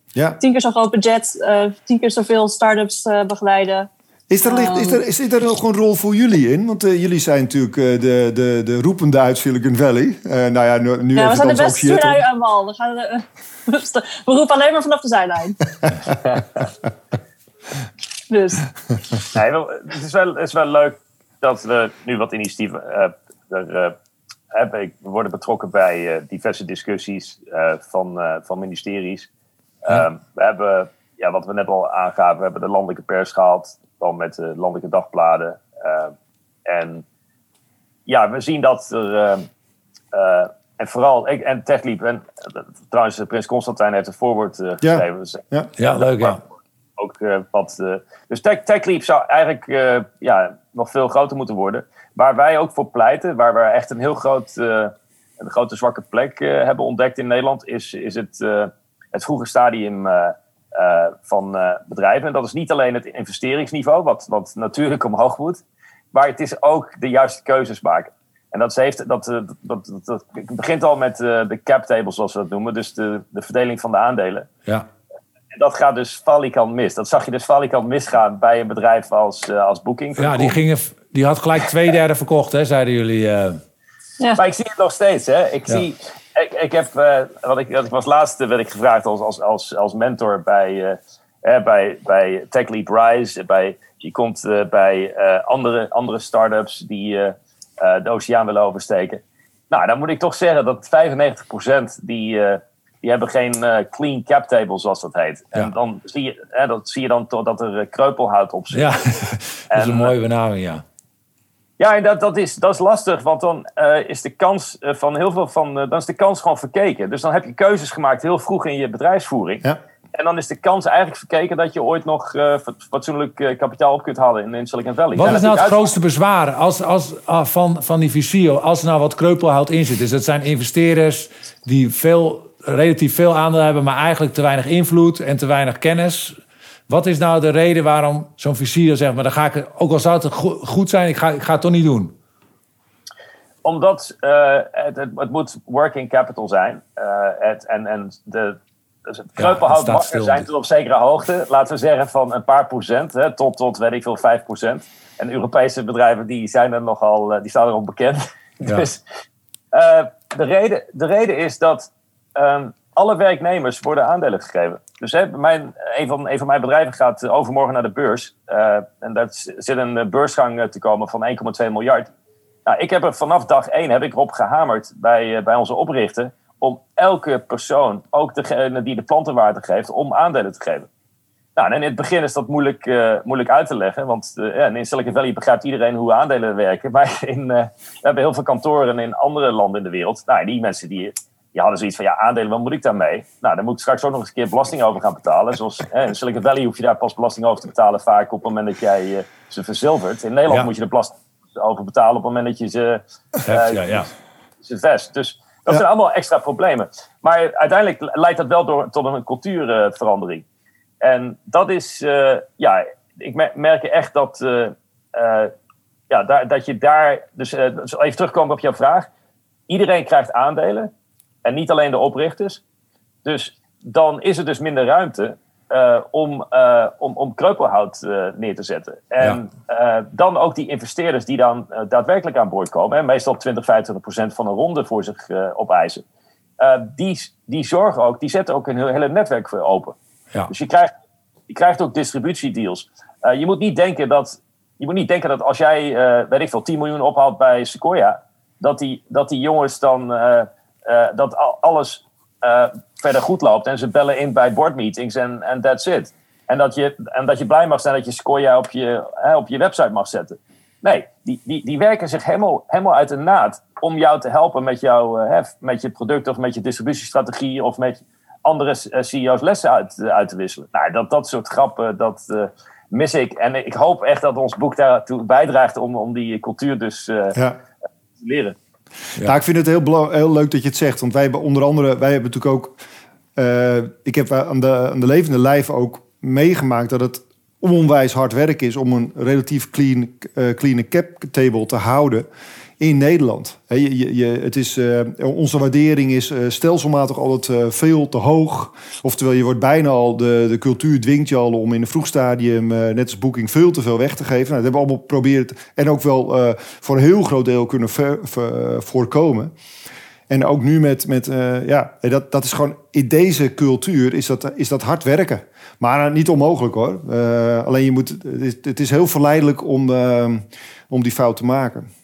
Ja. Tien keer zo groot budget. tien keer zoveel start-ups begeleiden. Is er, ligt, is, er, is er nog een rol voor jullie in? Want uh, jullie zijn natuurlijk uh, de, de, de roepende uit Silicon Valley. Uh, nou ja, nu, nu ja, we zijn de beste aan wal. We, gaan, we roepen alleen maar vanaf de zijlijn. dus. Nee, het, is wel, het is wel leuk dat we nu wat initiatieven er, hebben. We worden betrokken bij diverse discussies van, van ministeries. Ja. we hebben, ja, wat we net al aangaven, we hebben de landelijke pers gehaald dan met de landelijke dagbladen. Uh, en ja, we zien dat er. Uh, uh, en vooral, ik, en TechLeap, en trouwens, Prins Constantijn heeft een voorwoord geschreven. Ja, dus, ja. ja leuk, ja. Ook wat. dus Tech, TechLeap zou eigenlijk ja, nog veel groter moeten worden. Waar wij ook voor pleiten, waar we echt een heel groot. een grote zwakke plek hebben ontdekt in Nederland, is, is het, het vroege stadium. Van bedrijven. En dat is niet alleen het investeringsniveau, wat, wat natuurlijk omhoog moet, maar het is ook de juiste keuzes maken. En dat, heeft, dat, dat, dat, dat, begint al met de cap table, zoals we dat noemen, dus de, de verdeling van de aandelen. Ja. En dat gaat dus valikant mis. Dat zag je dus valikant misgaan bij een bedrijf als, als Booking. Ja, die, gingen, die had gelijk twee derde verkocht, hè, zeiden jullie. Ja. Maar ik zie het nog steeds. Hè. Ik ja. zie ik, ik heb, uh, wat ik, wat ik was laatst werd ik gevraagd als, als, als, als mentor bij, uh, bij, bij TechLeap Rise. Bij, je komt uh, bij andere, andere start-ups die de oceaan willen oversteken. Nou, dan moet ik toch zeggen dat 95% die, die hebben geen clean cap table, zoals dat heet. Ja. En dan zie je, dat zie je dan toch dat er kreupelhout op zit. Ja, dat is een mooie benaming, ja. Ja, en dat, dat, is, dat is lastig, want dan uh, is de kans van heel veel van. Uh, dan is de kans gewoon verkeken. Dus dan heb je keuzes gemaakt heel vroeg in je bedrijfsvoering. Ja. En dan is de kans eigenlijk verkeken dat je ooit nog fatsoenlijk kapitaal op kunt halen in, in Silicon Valley. Wat is nou het grootste bezwaar als, als, van, van die visio als er nou wat kreupelhout in zit? Dus dat zijn investeerders die veel, relatief veel aandeel hebben, maar eigenlijk te weinig invloed en te weinig kennis. Wat is nou de reden waarom zo'n visier zegt... maar dan ga ik, ook al zou het goed zijn, ik ga, ik ga het toch niet doen? Omdat uh, het, het, het, moet working capital zijn. Uh, het, en, en de, dus het kreupelhoutbakken ja, zijn tot op zekere hoogte, laten we zeggen van een paar procent, hè, tot, tot weet ik veel, vijf procent. En Europese bedrijven die zijn er nogal, die staan erop bekend. Ja. dus uh, de, reden, de reden is dat um, alle werknemers worden aandelen gegeven. Dus hè, mijn, een, van, een van mijn bedrijven gaat overmorgen naar de beurs. Uh, en daar zit een beursgang te komen van 1,2 miljard. Nou, ik heb er vanaf dag één heb ik erop gehamerd bij, bij onze oprichter om elke persoon, ook degene die de plantenwaarde geeft, om aandelen te geven. Nou, in het begin is dat moeilijk, moeilijk uit te leggen, want in Silicon Valley begrijpt iedereen hoe aandelen werken. Maar in, we hebben heel veel kantoren in andere landen in de wereld. Nou, die mensen die, die hadden zoiets van, ja, aandelen, wat moet ik daarmee? Nou, dan moet ik straks ook nog eens een keer belasting over gaan betalen. Zoals in Silicon Valley hoef je daar pas belasting over te betalen vaak op het moment dat jij ze verzilvert. In Nederland ja. moet je er belasting over betalen op het moment dat je ze, ja, ja. ze vest. Dus dat zijn allemaal extra problemen. Maar uiteindelijk leidt dat wel door, tot een cultuurverandering. En dat is, uh, ja, ik merk echt dat, ja, daar, dat je daar, dus even terugkomen op jouw vraag. Iedereen krijgt aandelen en niet alleen de oprichters. Dus dan is er dus minder ruimte om, om, om kreupelhout neer te zetten. En ja. dan ook die investeerders die dan daadwerkelijk aan boord komen, hè, meestal 20, 25 procent van een ronde voor zich opeisen. die, die zorgen ook, die zetten ook een hele netwerk voor open. Ja. Dus je krijgt, je krijgt ook distributiedeals. Je, moet niet denken dat, je moet niet denken dat als jij, weet ik veel, 10 miljoen ophaalt bij Sequoia, dat die, dat die jongens dan, uh, dat alles verder goed loopt en ze bellen in bij boardmeetings en that's it. En dat, je, en dat je blij mag zijn dat je Sequoia op je, op je website mag zetten. Nee, die, die, die werken zich helemaal, helemaal uit de naad om jou te helpen met, jou, met je product of met je distributiestrategie of met andere CEO's lessen uit, uit te wisselen. Nou, dat, dat soort grappen, dat uh, mis ik. En ik hoop echt dat ons boek daartoe bijdraagt om, om die cultuur dus uh, ja. te leren. Ja. Nou, ik vind het heel, heel leuk dat je het zegt. Want wij hebben onder andere, wij hebben natuurlijk ook... Uh, ik heb aan de, aan de levende lijf ook meegemaakt dat het onwijs hard werk is om een relatief clean, uh, clean cap table te houden in Nederland. Je, je, het is, uh, onze waardering is uh, stelselmatig altijd uh, veel te hoog. Oftewel, je wordt bijna al, de, de cultuur dwingt je al om in een vroeg stadium, net als boeking, veel te veel weg te geven. Nou, dat hebben we allemaal geprobeerd en ook wel voor een heel groot deel kunnen ver, voorkomen. En ook nu met, met ja, dat, dat is gewoon in deze cultuur is dat, is dat hard werken. Maar niet onmogelijk hoor. alleen je moet, het is, het is heel verleidelijk om, om die fout te maken.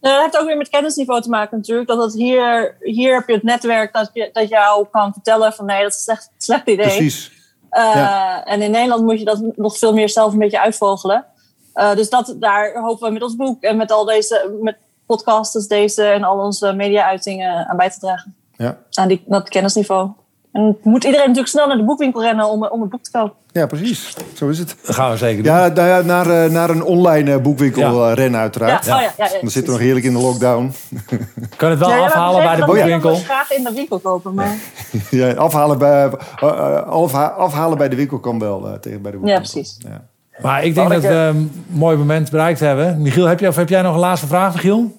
Nou, dat heeft ook weer met kennisniveau te maken natuurlijk. Dat het hier, hier heb je het netwerk dat, je, dat jou kan vertellen van nee, dat is echt een slecht idee. Precies. Uh, En in Nederland moet je dat nog veel meer zelf een beetje uitvogelen. Uh, dus dat, daar hopen we met ons boek en met al deze met podcasts deze en al onze media-uitingen aan bij te dragen. Ja. Aan die, dat kennisniveau. En moet iedereen natuurlijk snel naar de boekwinkel rennen om, om het boek te kopen. Ja, precies. Zo is het. Dat gaan we zeker doen. Ja, nou ja naar, uh, naar een online uh, boekwinkel ja. rennen uiteraard. Ja. Oh, ja, ja, Dan zitten we nog heerlijk in de lockdown. Kan het wel afhalen bij de boekwinkel? Ik graag in de winkel kopen, maar... ja, afhalen bij, afhalen bij de winkel kan wel tegen bij de boekwinkel. Ja, precies. Maar ik denk dat we een mooi moment bereikt hebben. Michiel, heb jij, of heb jij nog een laatste vraag, Michiel?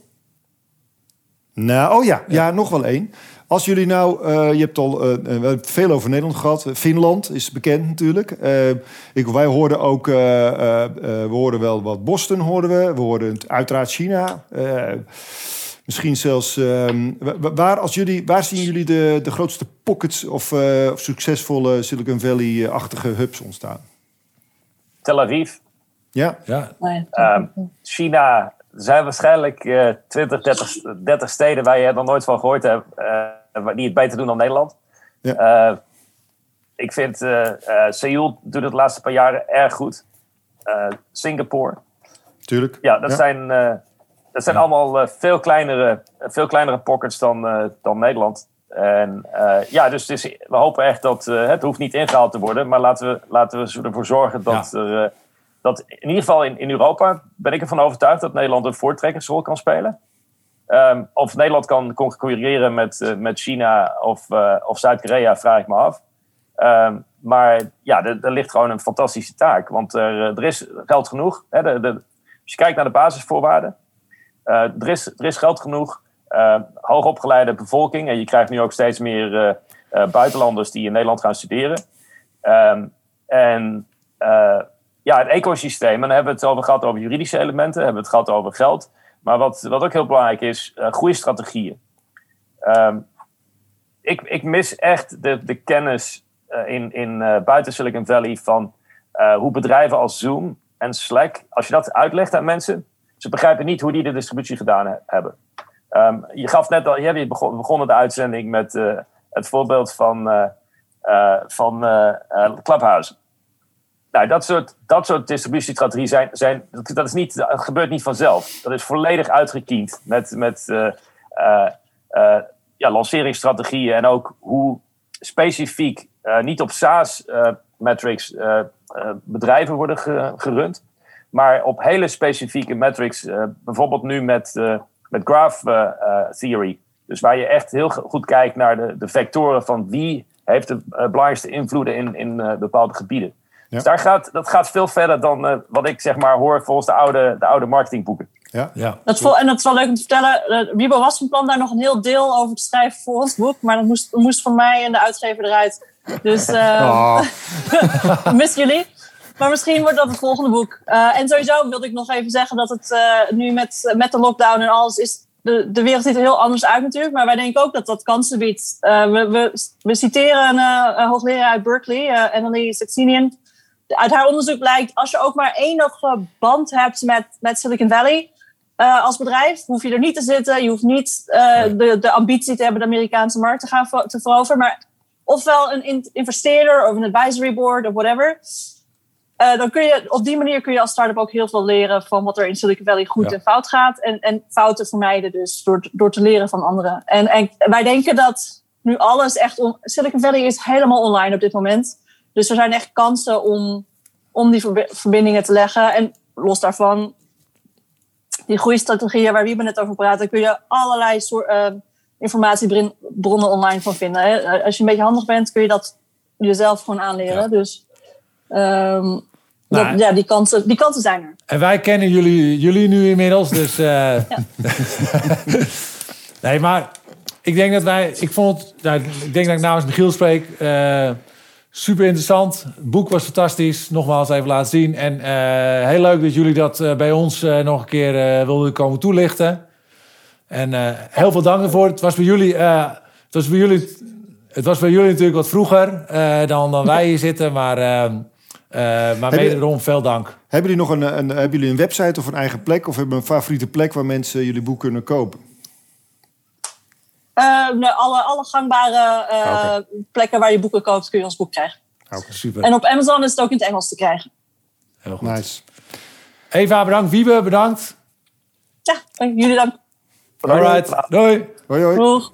Nou, oh ja, ja, nog wel één. Als jullie nou, uh, je hebt al uh, we hebben veel over Nederland gehad. Finland is bekend natuurlijk. Uh, ik, wij hoorden ook, we hoorden wel wat Boston hoorden we. We hoorden uiteraard China. misschien zelfs, ehm, waar, als jullie, waar zien jullie de, de grootste pockets of, of succesvolle Silicon Valley-achtige hubs ontstaan? Tel Aviv. Ja. ja. Ehm, China zijn waarschijnlijk 20, 30, 30 steden waar je er nog nooit van gehoord hebt die het beter doen dan Nederland. Ja. Uh, ik vind uh, uh, Seoul doet het de laatste paar jaren erg goed. Singapore. Tuurlijk. Ja, dat zijn, dat zijn allemaal veel, kleinere, veel kleinere pockets dan, dan Nederland. En ja, dus, dus, we hopen echt dat het hoeft niet ingehaald te worden. Maar laten we, laten we ervoor zorgen dat ja. er... dat in ieder geval in, in Europa ben ik ervan overtuigd dat Nederland een voortrekkersrol kan spelen. Um, of Nederland kan concurreren met, uh, met China of, uh, of Zuid-Korea, vraag ik me af. Um, maar ja, er, ligt gewoon een fantastische taak. Want er, er is geld genoeg. Hè, de, de, als je kijkt naar de basisvoorwaarden. er, is, er is geld genoeg. hoogopgeleide bevolking. En je krijgt nu ook steeds meer buitenlanders die in Nederland gaan studeren. Ehm, en ja, het ecosysteem. En dan hebben we het over gehad over juridische elementen. Hebben we het gehad over geld. Maar wat, wat ook heel belangrijk is, uh, groeistrategieën. Um, ik, ik mis echt de, de kennis uh, in, in uh, buiten Silicon Valley van hoe bedrijven als Zoom en Slack, als je dat uitlegt aan mensen, ze begrijpen niet hoe die de distributie gedaan hebben. Um, je gaf net al, je begon, begonnen de uitzending met het voorbeeld van, van Clubhouse. Nou, dat soort, dat soort distributiestrategieën zijn, zijn, dat, is niet, gebeurt niet vanzelf. Dat is volledig uitgekiend met, met uh, uh, ja, lanceringsstrategieën en ook hoe specifiek niet op SaaS-metrics bedrijven worden gerund, maar op hele specifieke metrics, bijvoorbeeld nu met, met Graph Theory. Dus waar je echt heel goed kijkt naar de, de vectoren van wie heeft de belangrijkste invloeden in, in bepaalde gebieden. Dus daar gaat, dat gaat veel verder dan uh, wat ik zeg maar hoor volgens de oude, de oude marketingboeken. Ja, ja. Dat vol, en dat is wel leuk om te vertellen. Uh, Wiebo was van plan daar nog een heel deel over te schrijven voor ons boek. Maar dat moest, moest van mij en de uitgever eruit. Dus uh, oh. mis jullie. Maar misschien wordt dat het volgende boek. Uh, en sowieso wilde ik nog even zeggen dat het uh, nu met, met de lockdown en alles is. De, de wereld ziet er heel anders uit natuurlijk. Maar wij denken ook dat dat kansen biedt. Uh, we, we, we citeren een, een hoogleraar uit Berkeley, uh, Emily Saxenian uit haar onderzoek blijkt, als je ook maar enige band hebt met, met Silicon Valley uh, als bedrijf, hoef je er niet te zitten. Je hoeft niet uh, de, de ambitie te hebben de Amerikaanse markt te gaan te veroveren. Maar ofwel een investeerder of een advisory board of whatever. Uh, dan kun je, op die manier kun je als start-up ook heel veel leren van wat er in Silicon Valley goed ja. en fout gaat. En, en fouten vermijden dus door, door te leren van anderen. En, en wij denken dat nu alles echt... On, Silicon Valley is helemaal online op dit moment. Dus er zijn echt kansen om, om die verbindingen te leggen. En los daarvan, die groeistrategieën waar Wiebe net over praat, daar kun je allerlei soort, uh, informatiebronnen online van vinden. Hè. Als je een beetje handig bent, kun je dat jezelf gewoon aanleren. Ja. Dus um, nou, dat, ja, die kansen, die kansen zijn er. En wij kennen jullie, jullie nu inmiddels, dus. Uh, nee, maar ik denk dat wij. Ik vond. Nou, ik denk dat ik namens Michiel spreek. Uh, Super interessant. Het boek was fantastisch. Nogmaals even laten zien. En uh, heel leuk dat jullie dat uh, bij ons uh, nog een keer wilden komen toelichten. En heel veel dank ervoor. Het was bij jullie, het was bij jullie, het was bij jullie natuurlijk wat vroeger dan, dan wij hier zitten. Maar, maar wederom veel dank. Hebben jullie nog een, een, hebben jullie een website of een eigen plek? Of hebben een favoriete plek waar mensen jullie boek kunnen kopen? Uh, nee, alle, alle gangbare uh, okay. plekken waar je boeken koopt, kun je ons boek krijgen. Okay, super. En op Amazon is het ook in het Engels te krijgen. Heel goed. Nice. Eva, bedankt. Wiebe, bedankt. Ja, jullie dank. Alright. Doei. Hoi, hoi. Doeg.